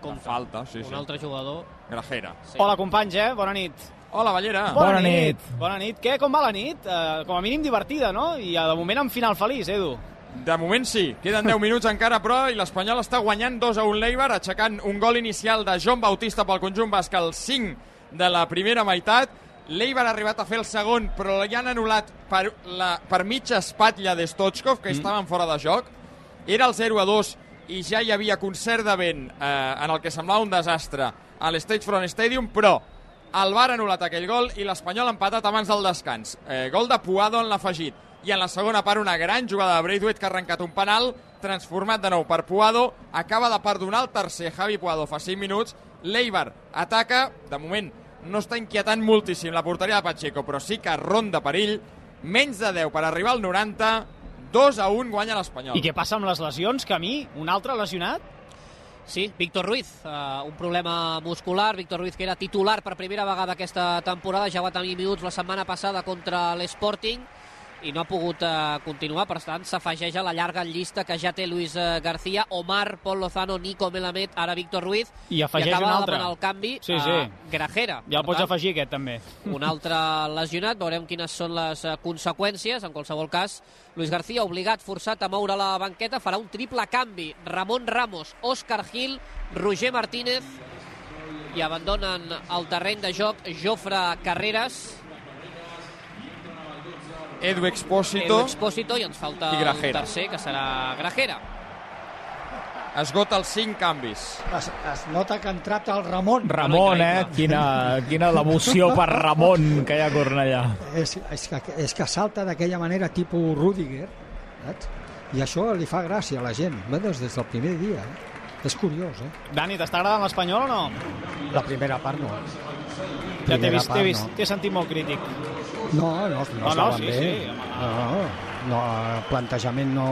compte.
falta, sí,
un
sí.
altre jugador.
Grajera.
Sí.
Hola, companys, eh? Bona nit.
Hola, Ballera.
Bona nit.
Bona nit. Què, com va la nit? Uh, com a mínim divertida, no? I uh, de moment amb final feliç, Edu.
De moment sí, queden 10 minuts encara, però i l'Espanyol està guanyant 2 a 1 l'Eibar, aixecant un gol inicial de John Bautista pel conjunt basc al 5 de la primera meitat. L'Eibar ha arribat a fer el segon, però li han anul·lat per, la, per mitja espatlla de Stochkov, que mm. estaven fora de joc. Era el 0 a 2 i ja hi havia concert de vent eh, en el que semblava un desastre a l'Stage Front Stadium, però el VAR ha anul·lat aquell gol i l'Espanyol ha empatat abans del descans. Eh, gol de Puado en l'afegit. I en la segona part una gran jugada de Braithwaite que ha arrencat un penal, transformat de nou per Puado, acaba de perdonar el tercer Javi Puado fa 5 minuts, l'Eibar ataca, de moment no està inquietant moltíssim la porteria de Pacheco, però sí que ronda perill, menys de 10 per arribar al 90, 2 a 1 guanya l'Espanyol.
I què passa amb les lesions? Camí? Un altre lesionat?
Sí, Víctor Ruiz, uh, un problema muscular. Víctor Ruiz, que era titular per primera vegada aquesta temporada, ja va tenir minuts la setmana passada contra l'Sporting i no ha pogut uh, continuar, per tant s'afegeix a la llarga llista que ja té Luis uh, García, Omar, Pol Lozano, Nico Melamed, ara Víctor Ruiz
I afegeix
i acaba
un
de
altre.
demanar el canvi
Sí,
a
sí.
Grajera.
Ja el
Per
pots
tant,
afegir, aquest, també.
un altre lesionat, veurem quines són les eh, conseqüències. En qualsevol cas, Luis García, obligat, forçat a moure la banqueta, farà un triple canvi. Ramon Ramos, Òscar Gil, Roger Martínez i abandonen el terreny de joc Jofre Carreras,
Edu Expósito
Edu Expósito i ens falta
I
el
Grajera.
tercer, que serà Grajera.
esgota els 5 canvis.
Es, es nota que ha entrat el Ramon.
Ramon, eh? Quina, quina devoció per Ramon que hi ha a Cornellà.
És, és, que, és que salta d'aquella manera tipus Rudiger, saps? I això li fa gràcia a la gent, veus, des del primer dia. Eh? És curiós, eh?
Dani, t'està agradant l'Espanyol o no?
La primera part no.
Ja t'he vist,
part
t'he vist,
no.
t'he sentit molt crític.
No, no, no,
no,
estaven
sí,
bé.
sí,
no, no, no, el plantejament no...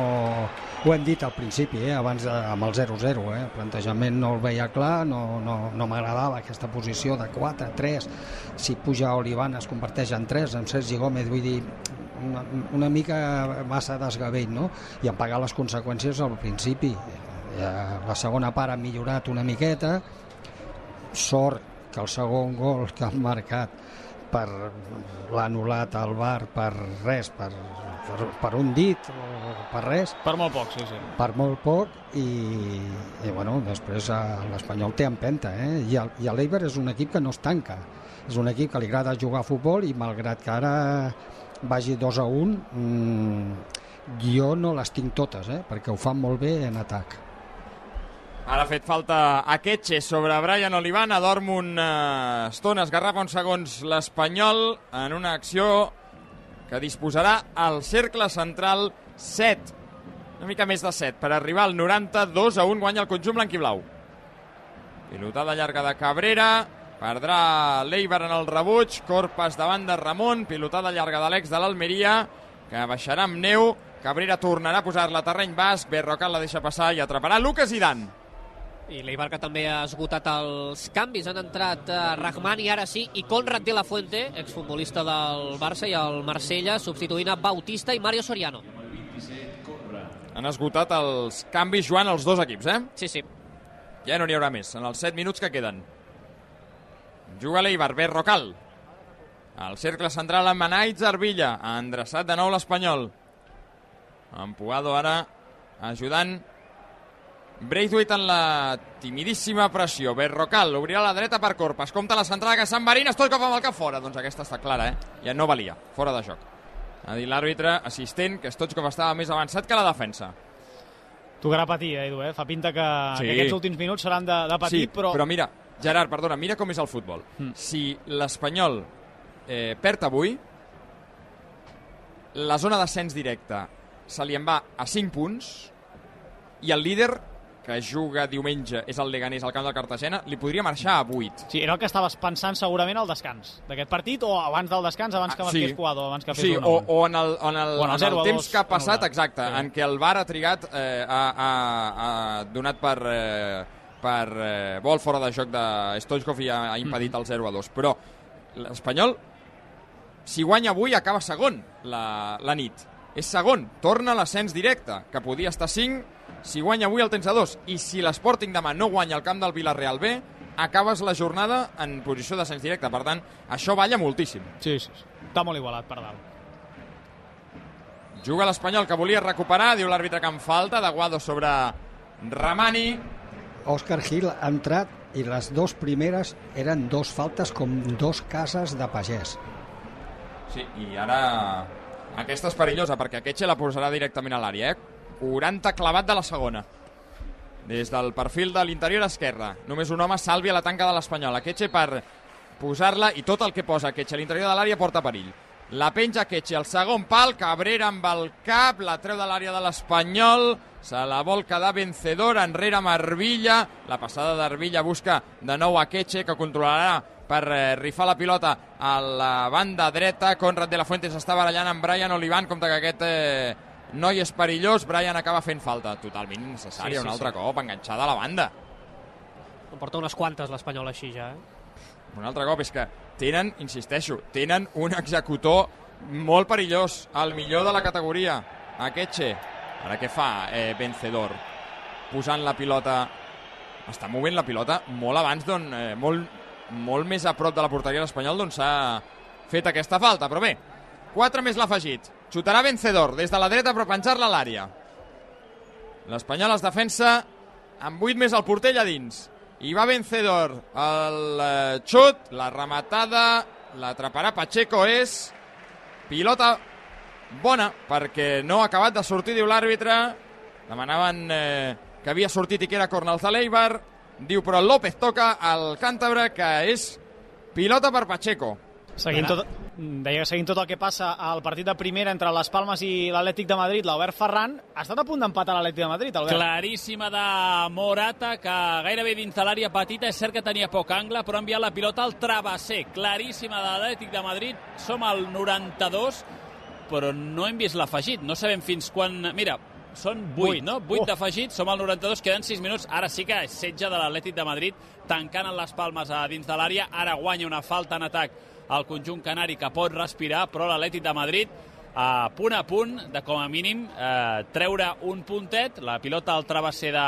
Ho hem dit al principi, eh, abans de, amb el 0-0, eh, el plantejament no el veia clar, no, no, no m'agradava aquesta posició de 4-3, si puja Olivan es converteix en 3, amb Sergi Gómez, vull dir, una, una mica massa desgavell, no? I en pagar les conseqüències al principi. Eh, la segona part ha millorat una miqueta, sort que el segon gol que han marcat per l'ha anul·lat al bar per res, per, per, per un dit o per res,
Per molt poc, sí, sí.
per molt poc i, i bueno, després l'Espanyol té empenta eh? i, el, i l'Eiber és un equip que no es tanca és un equip que li agrada jugar a futbol i malgrat que ara vagi 2 a 1 mmm, jo no les tinc totes eh? perquè ho fan molt bé en atac
Ara ha fet falta Akeche sobre Brian Olivana, dorm una estona, esgarrapa uns segons l'Espanyol en una acció que disposarà al cercle central 7, una mica més de 7, per arribar al 92 a 1 guanya el conjunt blanc i blau. Pilotada llarga de Cabrera, perdrà l'Eiber en el rebuig, Corpes davant de Ramon, pilotada llarga de l'ex de l'Almeria, que baixarà amb neu, Cabrera tornarà a posar-la a terreny basc, Berrocal la deixa passar i atraparà Lucas Zidane.
I l'Eibar que també ha esgotat els canvis. Han entrat uh, Rahmani, ara sí, i Conrad de la Fuente, exfutbolista del Barça, i el Marsella, substituint a Bautista i Mario Soriano.
Han esgotat els canvis, Joan, els dos equips, eh?
Sí, sí.
Ja no n'hi haurà més, en els 7 minuts que queden. Juga l'Eibar, Berrocal. Al cercle central amb Anaitz Arvilla, ha endreçat de nou l'Espanyol. Empuado ara, ajudant Braithwaite en la timidíssima pressió. Berrocal obrirà la dreta per Corpes. Compta la centrada que Sant Marín, Stoikov amb el cap fora. Doncs aquesta està clara, eh? Ja no valia, fora de joc. Ha dit l'àrbitre assistent que Stoikov estava més avançat que la defensa.
Tocarà patir, eh, Edu, eh? Fa pinta que,
Sí.
que aquests últims minuts seran de, de patir,
sí,
però...
però mira, Gerard, perdona, mira com és el futbol.
Mm.
Si l'Espanyol eh, perd avui, la zona d'ascens directe se li en va a 5 punts i el líder que juga diumenge és el Leganés al camp del Cartagena, li podria marxar a 8.
Sí, era el que estaves pensant segurament al descans d'aquest partit, o abans del descans, abans que
Ah,
marqués
sí.
Abans que fes
Sí,
un
o, o en el, en el,
O en el
en
0 a
el temps
2
que ha passat,
anul·lat.
exacte,
Sí.
en què el VAR ha trigat, eh, ha, ha, ha donat per, eh, per eh, vol fora de joc de Stoichkov i ha, ha impedit
Mm-hmm.
el 0 a 2. Però l'Espanyol, si guanya avui, acaba segon la, la nit. És segon, torna a l'ascens directe, que podia estar 5, si guanya avui el tens a 2. I si l'Sporting demà no guanya al camp del Villarreal B, acabes la jornada en posició d'ascens directe. Per tant, això balla moltíssim.
Sí, sí, sí. Està molt igualat per dalt.
Juga l'Espanyol que volia recuperar, diu l'àrbitre que en falta, de Guado sobre Ramani.
Òscar Gil ha entrat i les dos primeres eren dos faltes com dos cases de pagès.
Sí, i ara aquesta és perillosa perquè Ketxe la posarà directament a l'àrea, eh? 40 clavat de la segona. Des del perfil de l'interior esquerre. Només un home salvi a la tanca de l'Espanyol. Ketxe per posar-la i tot el que posa Ketxe a l'interior de l'àrea porta perill. La penja Ketxe al segon pal, Cabrera amb el cap, la treu de l'àrea de l'Espanyol, se la vol quedar vencedora enrere amb Arvilla, la passada d'Arvilla busca de nou a Ketxe que controlarà per eh, rifar la pilota a la banda dreta, Conrad de la Fuente s'està barallant amb Brian Olivan, compte que aquest eh, noi és perillós, Brian acaba fent falta, totalment innecessària,
Sí, sí,
un altre
sí.
cop, enganxada a la banda.
En porta unes quantes l'Espanyol així ja, eh?
Un altre cop és que tenen, insisteixo, tenen un executor molt perillós, el millor de la categoria, Akeche. Ara què fa eh, Vencedor? Posant la pilota... Està movent la pilota molt abans d'on... Eh, molt, molt més a prop de la porteria de l'Espanyol d'on s'ha fet aquesta falta, però bé, 4 més l'ha afegit. Xutarà Vencedor des de la dreta però penjar-la a l'àrea. L'Espanyol es defensa amb 8 més el porter allà dins. I va Vencedor el eh, xut, la rematada, l'atraparà Pacheco és pilota bona perquè no ha acabat de sortir, diu l'àrbitre. Demanaven eh, que havia sortit i que era cornal de l'Eibar. Diu, però López toca al càntabre que és pilota per Pacheco.
Seguint tot, deia que seguint tot el que passa al partit de primera entre les Palmes i l'Atlètic de Madrid, l'Albert Ferran ha estat a punt d'empatar l'Atlètic de Madrid, Albert.
Claríssima de Morata, que gairebé dins de l'àrea petita, és cert que tenia poc angle, però ha enviat la pilota al travesser. Claríssima de l'Atlètic de Madrid, som al 92, però no hem vist l'afegit. No sabem fins quan... Mira, són 8,
Vuit.
no? 8
Oh.
d'afegit, som al 92, queden 6 minuts. Ara sí que és setge de l'Atlètic de Madrid, tancant en les palmes a dins de l'àrea. Ara guanya una falta en atac al conjunt canari que pot respirar, però l'Atlètic de Madrid a punt a punt de, com a mínim, eh, treure un puntet, la pilota al travesser de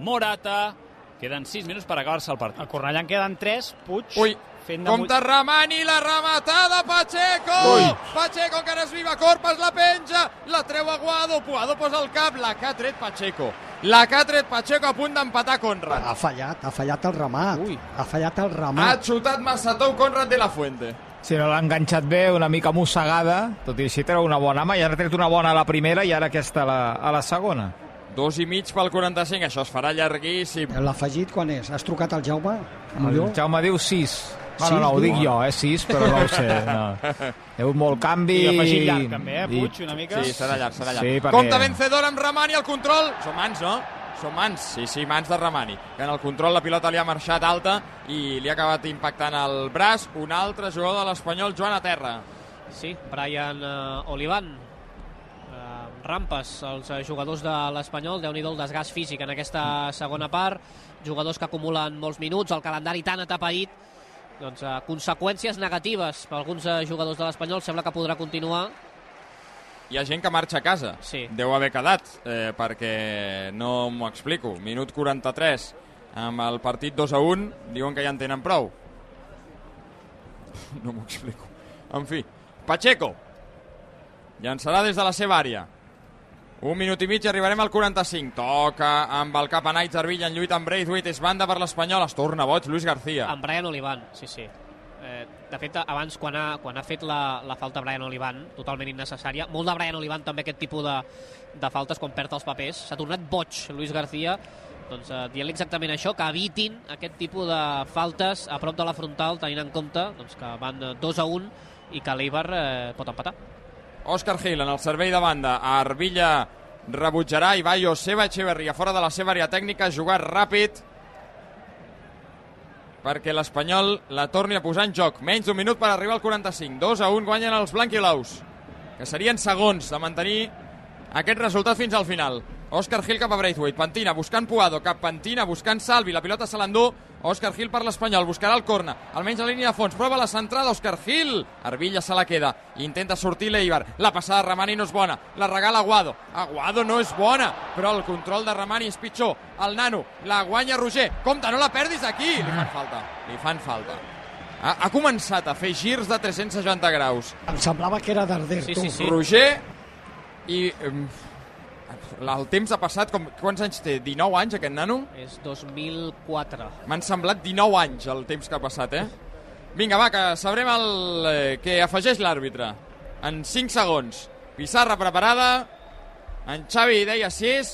Morata, queden 6 minuts per acabar-se el partit.
A Cornellà en queden 3, Puig,
Ui.
Fent de
Compte Ramani, la rematada, Pacheco!
Ui.
Pacheco encara es viva, Corpes la penja, la treu a Guado, Puado posa el cap, la que ha tret Pacheco. La que ha tret Pacheco a punt d'empatar Conrad.
Ha fallat, ha fallat el remat. Ui. Ha fallat el
Ha
remat.
xutat massa tou Conrad de la Fuente.
Si no l'ha enganxat bé, una mica mossegada, tot i així treu una bona mà, i ara ha tret una bona a la primera i ara aquesta a la, a la segona.
Dos i mig pel 45, això es farà llarguíssim.
L'afegit quan és? Has trucat al Jaume?
El? Jaume diu 6.
Sis,
Bueno, no, ho dic jo, eh, 6, però no ho sé. No. Hi ha hagut molt canvi.
I afegit llarg, també, eh, Puig, una mica.
Sí, serà llarg, serà llarg.
Sí, perquè-
Compte vencedor amb Ramani al control. Són mans, no? Són mans, sí, sí, mans de Ramani. Que en el control la pilota li ha marxat alta i li ha acabat impactant el braç. Un altre jugador de l'Espanyol, Joan a terra.
Sí, Brian uh, Olivan. Uh, rampes, els uh, jugadors de l'Espanyol, déu nhi el desgast físic en aquesta segona part. Jugadors que acumulen molts minuts, el calendari tan atapeït. Doncs uh, conseqüències negatives per alguns uh, jugadors de l'Espanyol. Sembla que podrà continuar.
Hi ha gent que marxa a casa.
Sí.
Deu haver quedat, eh, perquè no m'ho explico. Minut 43, amb el partit 2 a 1, diuen que ja en tenen prou. No m'ho explico. En fi, Pacheco. Llançarà des de la seva àrea. Un minut i mig arribarem al 45. Toca amb el cap a Naits Arvilla en lluita amb Braithwaite. És banda per l'Espanyol. Es torna boig Luis García.
En Brian Olivan, sí, sí. Eh, de fet, abans, quan ha, quan ha fet la, la falta Brian Olivan, totalment innecessària, molt de Brian Olivan també aquest tipus de, de faltes quan perd els papers, s'ha tornat boig Luis García, doncs eh, dient exactament això, que evitin aquest tipus de faltes a prop de la frontal, tenint en compte doncs, que van eh, 2 a 1 i que l'Eibar eh, pot empatar.
Òscar Gil en el servei de banda. Arvilla rebutjarà i va Joseba Echeverria fora de la seva àrea tècnica, jugar ràpid perquè l'Espanyol la torni a posar en joc. Menys d'un minut per arribar al 45. 2 a 1 guanyen els blanquilaus, que serien segons de mantenir aquest resultat fins al final. Òscar Gil cap a Braithwaite, Pantina buscant Puado, cap Pantina buscant Salvi, la pilota se l'endú, Òscar Gil per l'Espanyol, buscarà el corna, almenys a línia de fons, prova la centrada, Òscar Gil, Arvilla se la queda, intenta sortir l'Eibar, la passada de Ramani no és bona, la regala Aguado, Aguado no és bona, però el control de Ramani és pitjor, el nano, la guanya Roger, compte, no la perdis aquí, li fan falta, li fan falta. Ha, ha començat a fer girs de 360 graus.
Em semblava que era Darder,
Sí,
tu.
sí, sí.
Roger i... em, el temps ha passat, com, quants anys té? 19 anys aquest nano?
És 2004.
M'han semblat 19 anys el temps que ha passat, eh? Vinga, va, que sabrem el eh, que afegeix l'àrbitre. En 5 segons. Pissarra preparada. En Xavi deia 6.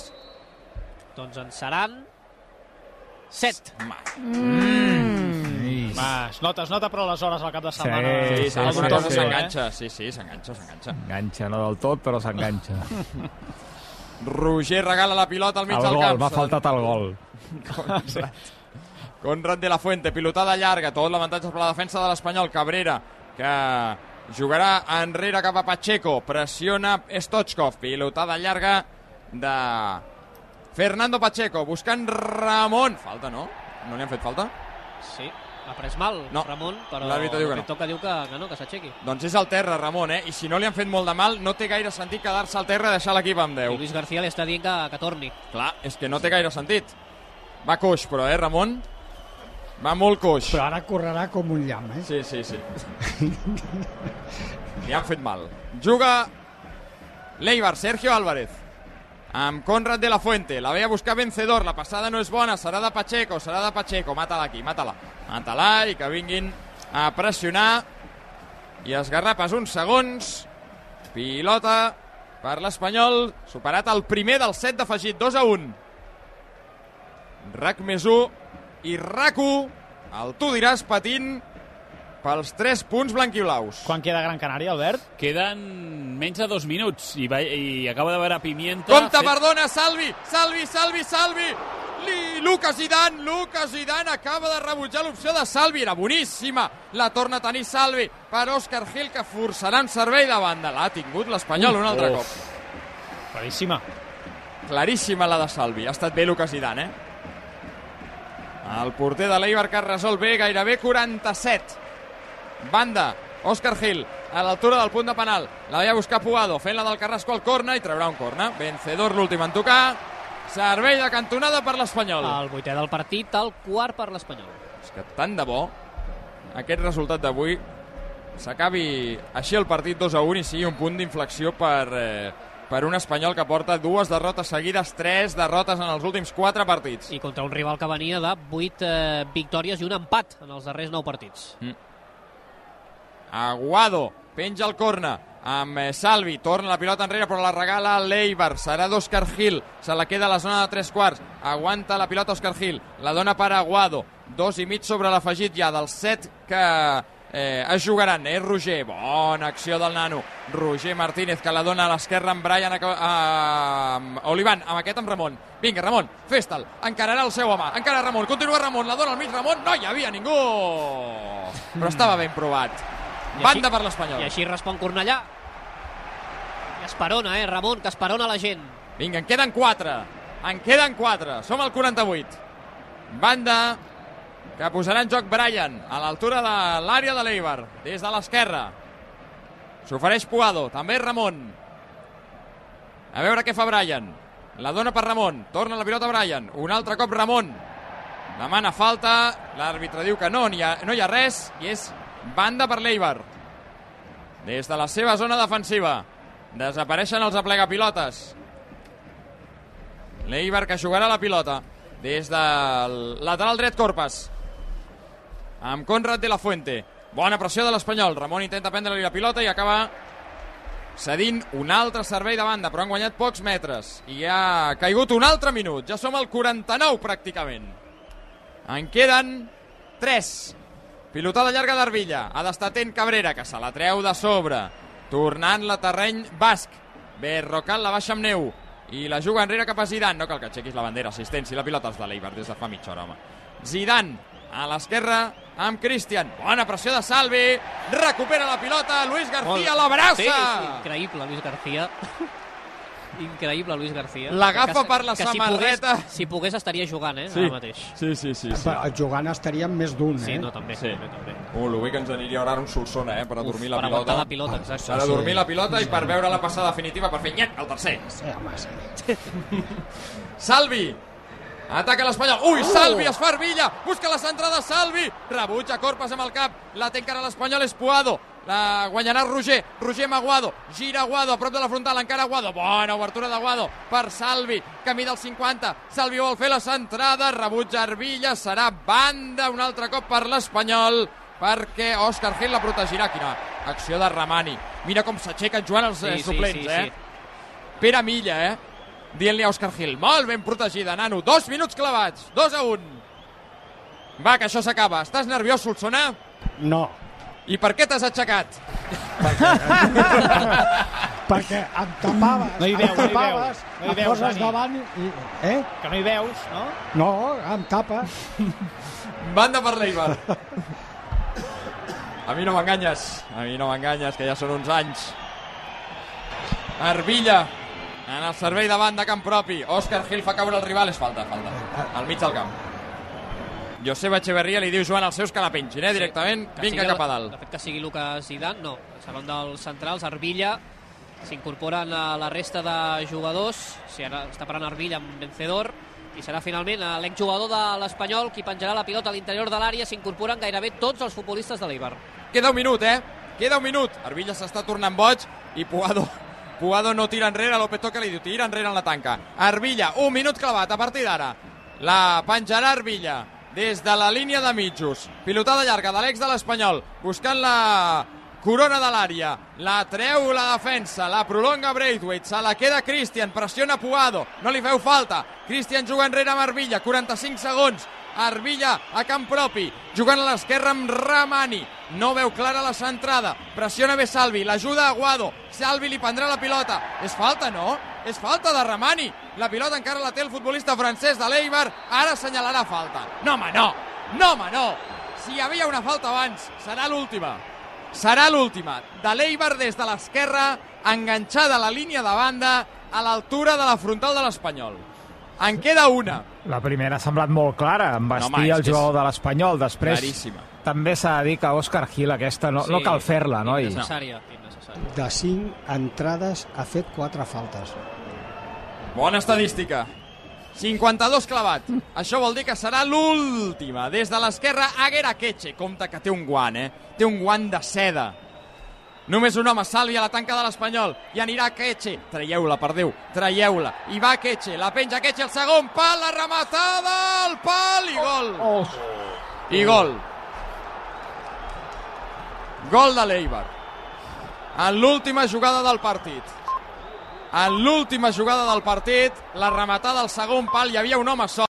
Doncs en seran 7.
Va, es nota, es nota però les hores al cap de setmana.
Sí,
Sí,
sí, sí,
cosa
sí.
s'enganxa. Sí, sí, s'enganxa, s'enganxa.
Enganxa, no del tot, però s'enganxa.
Roger regala la pilota al mig
El
del
gol,
camp.
m'ha faltat el gol.
Conrad. Conrad de la Fuente, pilotada llarga, tot l'avantatge per la defensa de l'Espanyol. Cabrera, que jugarà enrere cap a Pacheco, pressiona Stochkov, pilotada llarga de Fernando Pacheco, buscant Ramon. Falta, no? No li han fet falta?
Sí, ha pres mal
No,
Ramon, però
l'àrbitre diu que no.
toca diu que, que no, que s'aixequi.
Doncs és al terra, Ramon, eh? I si no li han fet molt de mal, no té gaire sentit quedar-se al terra i deixar l'equip amb
I
10.
Luis García li està dient que, que torni.
Clar, és que no té gaire sentit. Va coix, però, eh, Ramon? Va molt coix.
Però ara correrà com un llamp, eh?
Sí, sí, sí. Li han fet mal. Juga l'Eibar, Sergio Álvarez. Amb Conrad de la Fuente. La ve a buscar vencedor. La passada no és bona. Serà de Pacheco. Serà de Pacheco. Mata-la aquí, mata-la. Mata-la i que vinguin a pressionar. I esgarrapes uns segons. Pilota per l'Espanyol. Superat el primer del set d'afegit. 2 a 1. RAC més 1 i RAC1. El tu diràs patint pels 3 punts blanquiblaus.
Quan queda Gran Canària, Albert?
Queden menys de dos minuts i, va, i acaba de veure Pimienta...
Compte,
fet-
perdona, Salvi, Salvi, Salvi, Salvi. Li, Lucas Zidane, Lucas Zidane acaba de rebutjar l'opció de Salvi, era boníssima. La torna a tenir Salvi per Òscar Gil, que forçarà un servei de banda. L'ha tingut l'Espanyol un altre
Uf.
cop.
Claríssima.
Claríssima la de Salvi. Ha estat bé Lucas Zidane, eh? El porter de l'Eibar que ha resolt bé, gairebé 47. Banda, Òscar Gil, a l'altura del punt de penal. La veia buscar Puado, fent la del Carrasco al corna i traurà un corna. Vencedor l'últim en tocar. Servei de cantonada per l'Espanyol.
El vuitè del partit, el quart per l'Espanyol.
És que tant de bo aquest resultat d'avui s'acabi així el partit 2 a 1 i sigui un punt d'inflexió per, eh, per un espanyol que porta dues derrotes seguides, tres derrotes en els últims quatre partits.
I contra un rival que venia de 8 eh, victòries i un empat en els darrers 9 partits.
Mm. Aguado, penja el corna amb eh, Salvi, torna la pilota enrere però la regala l'Eibar, serà d'Òscar Gil se la queda a la zona de tres quarts. Aguanta la pilota Òscar Gil, la dona per Aguado. Dos i mig sobre l'afegit ja dels set que eh, es jugaran, és Roger, bona acció del nano, Roger Martínez que la dona a l'esquerra amb Brian amb Olivan, amb aquest amb Ramon. Vinga Ramon, fes-te'l, encararà el seu home. Encara Ramon, continua Ramon, la dona al mig. Ramon, no hi havia ningú. Però estava ben provat
I
banda
així-
per l'Espanyol
I així respon Cornellà. I esperona, eh, Ramon, que esperona la gent.
Vinga, en queden 4. En queden 4. Som al 48. Banda que posarà en joc Brian a l'altura de l'àrea de l'Eibar, des de l'esquerra. S'ofereix Puado, també Ramon. A veure què fa Brian. La dona per Ramon, torna la pilota Brian. Un altre cop Ramon. Demana falta, l'àrbitre diu que no, hi ha, no hi ha res, i és banda per l'Eibar. Des de la seva zona defensiva. Desapareixen els aplegapilotes. L'Eibar que jugarà la pilota des del lateral dret Corpas. Amb Conrad de la Fuente. Bona pressió de l'Espanyol. Ramon intenta prendre-li la pilota i acaba cedint un altre servei de banda però han guanyat pocs metres. I ha caigut un altre minut. Ja som al 49 pràcticament. En queden 3 pilotada llarga d'Arvilla ha d'estar atent Cabrera que se la treu de sobre tornant la terreny basc Berrocal la baixa amb neu i la juga enrere cap a Zidane. No cal que aixequis la bandera, assistència. La pilota és de l'Eibar des de fa mitja hora, home. Zidane a l'esquerra amb Cristian. Bona pressió de Salvi. Recupera la pilota. Luis García l'abraça.
Sí, sí, increïble, Luis García. increïble, Luis García.
L'agafa per la
que si
samarreta.
pogués, si pogués estaria jugant, eh,
Sí.
ara mateix.
Sí, sí, sí. sí.
Però jugant estaríem més d'un, eh?
Sí, no, també.
Sí.
també, també.
Uh, el bé que ens aniria ara un solsona, eh, per a
Uf,
dormir la
per
pilota.
aguantar la pilota, exacte.
Per a
Sí.
dormir la pilota i per veure la passada definitiva per fer nyec al tercer.
Sí, home, sí.
Salvi. Ataca l'Espanyol. Ui, Salvi es fa Arvilla. Busca la centrada Salvi. Rebutja Corpas amb el cap. La té encara l'Espanyol és Puado. La guanyarà Roger. Roger amb Aguado. Gira Aguado a prop de la frontal. Encara Aguado. Bona obertura d'Aguado per Salvi. Camí del 50. Salvi vol fer la centrada. Rebutja Arvilla. Serà banda un altre cop per l'Espanyol perquè Òscar Gil la protegirà. Quina acció de Ramani. Mira com s'aixequen jugant els eh,
Sí, sí,
suplents,
sí,
eh?
sí.
Pere Milla, eh? Dient-li a Òscar Gil, molt ben protegida, nano. Dos minuts clavats, dos a un. Va, que això s'acaba. Estàs nerviós, Solsona?
No,
I per què t'has aixecat?
perquè em tapaves,
No hi
em
veus, no hi veus, no hi
em
veus,
poses
Dani.
davant i... Eh?
Que no hi veus, no?
No, em tapes.
Banda per l'Eibar. A mi no m'enganyes, a mi no m'enganyes, que ja són uns anys. Arvilla, en el servei de banda camp propi. Òscar Gil fa caure el rival, és falta, falta. Al mig del camp. Joseba Echeverría li diu Joan als seus que la pengin, eh, directament.
Que
Vinga
sigui-
cap a dalt.
De fet, que sigui Lucas Zidane, no. Seran dels centrals, Arvilla, s'incorporen a la resta de jugadors, si ara està parant Arvilla amb Vencedor, i serà finalment eh, l'exjugador de l'Espanyol qui penjarà la pilota a l'interior de l'àrea, s'incorporen gairebé tots els futbolistes de l'Eibar.
Queda un minut, eh? Queda un minut. Arvilla s'està tornant boig i Puado, Puado no tira enrere. López Toca li diu, tira enrere en la tanca. Arvilla, un minut clavat a partir d'ara. La penjarà Arvilla des de la línia de mitjos. Pilotada llarga de l'ex de l'Espanyol, buscant la corona de l'àrea. La treu la defensa, la prolonga Braithwaite, se la queda Christian, pressiona Puado, no li feu falta. Christian juga enrere amb Arvilla, 45 segons. Arvilla a camp propi, jugant a l'esquerra amb Ramani. No veu clara la centrada. Pressiona bé Salvi, l'ajuda Aguado. Salvi li prendrà la pilota. És falta, no? És falta de Ramani. La pilota encara la té el futbolista francès de l'Eibar. Ara assenyalarà falta. No, home, no. No, home, no. Si hi havia una falta abans, serà l'última. Serà l'última. De l'Eibar des de l'esquerra, enganxada a la línia de banda, a l'altura de la frontal de l'Espanyol. En queda una.
La primera ha semblat molt clara, amb
No,
vestir
home, és
el jugador de l'Espanyol. Després
Claríssima.
també s'ha de dir que Òscar Gil aquesta no, no cal fer-la, noi.
Innecessària, innecessària.
De 5 entrades ha fet 4 faltes.
Bona estadística. 52 clavat. Això vol dir que serà l'última. Des de l'esquerra, Aguera Queche. Compte que té un guant, eh? Té un guant de seda. Només un home, Salvi a la tanca de l'Espanyol. I anirà Queche. Traieu-la, per Déu. Traieu-la. I va Queche. La penja Queche, el segon pal, la rematada, el pal i gol.
Oh.
I gol. Gol de l'Eibar. En l'última jugada del partit. En l'última jugada del partit, la rematada al segon pal, hi havia un home sol.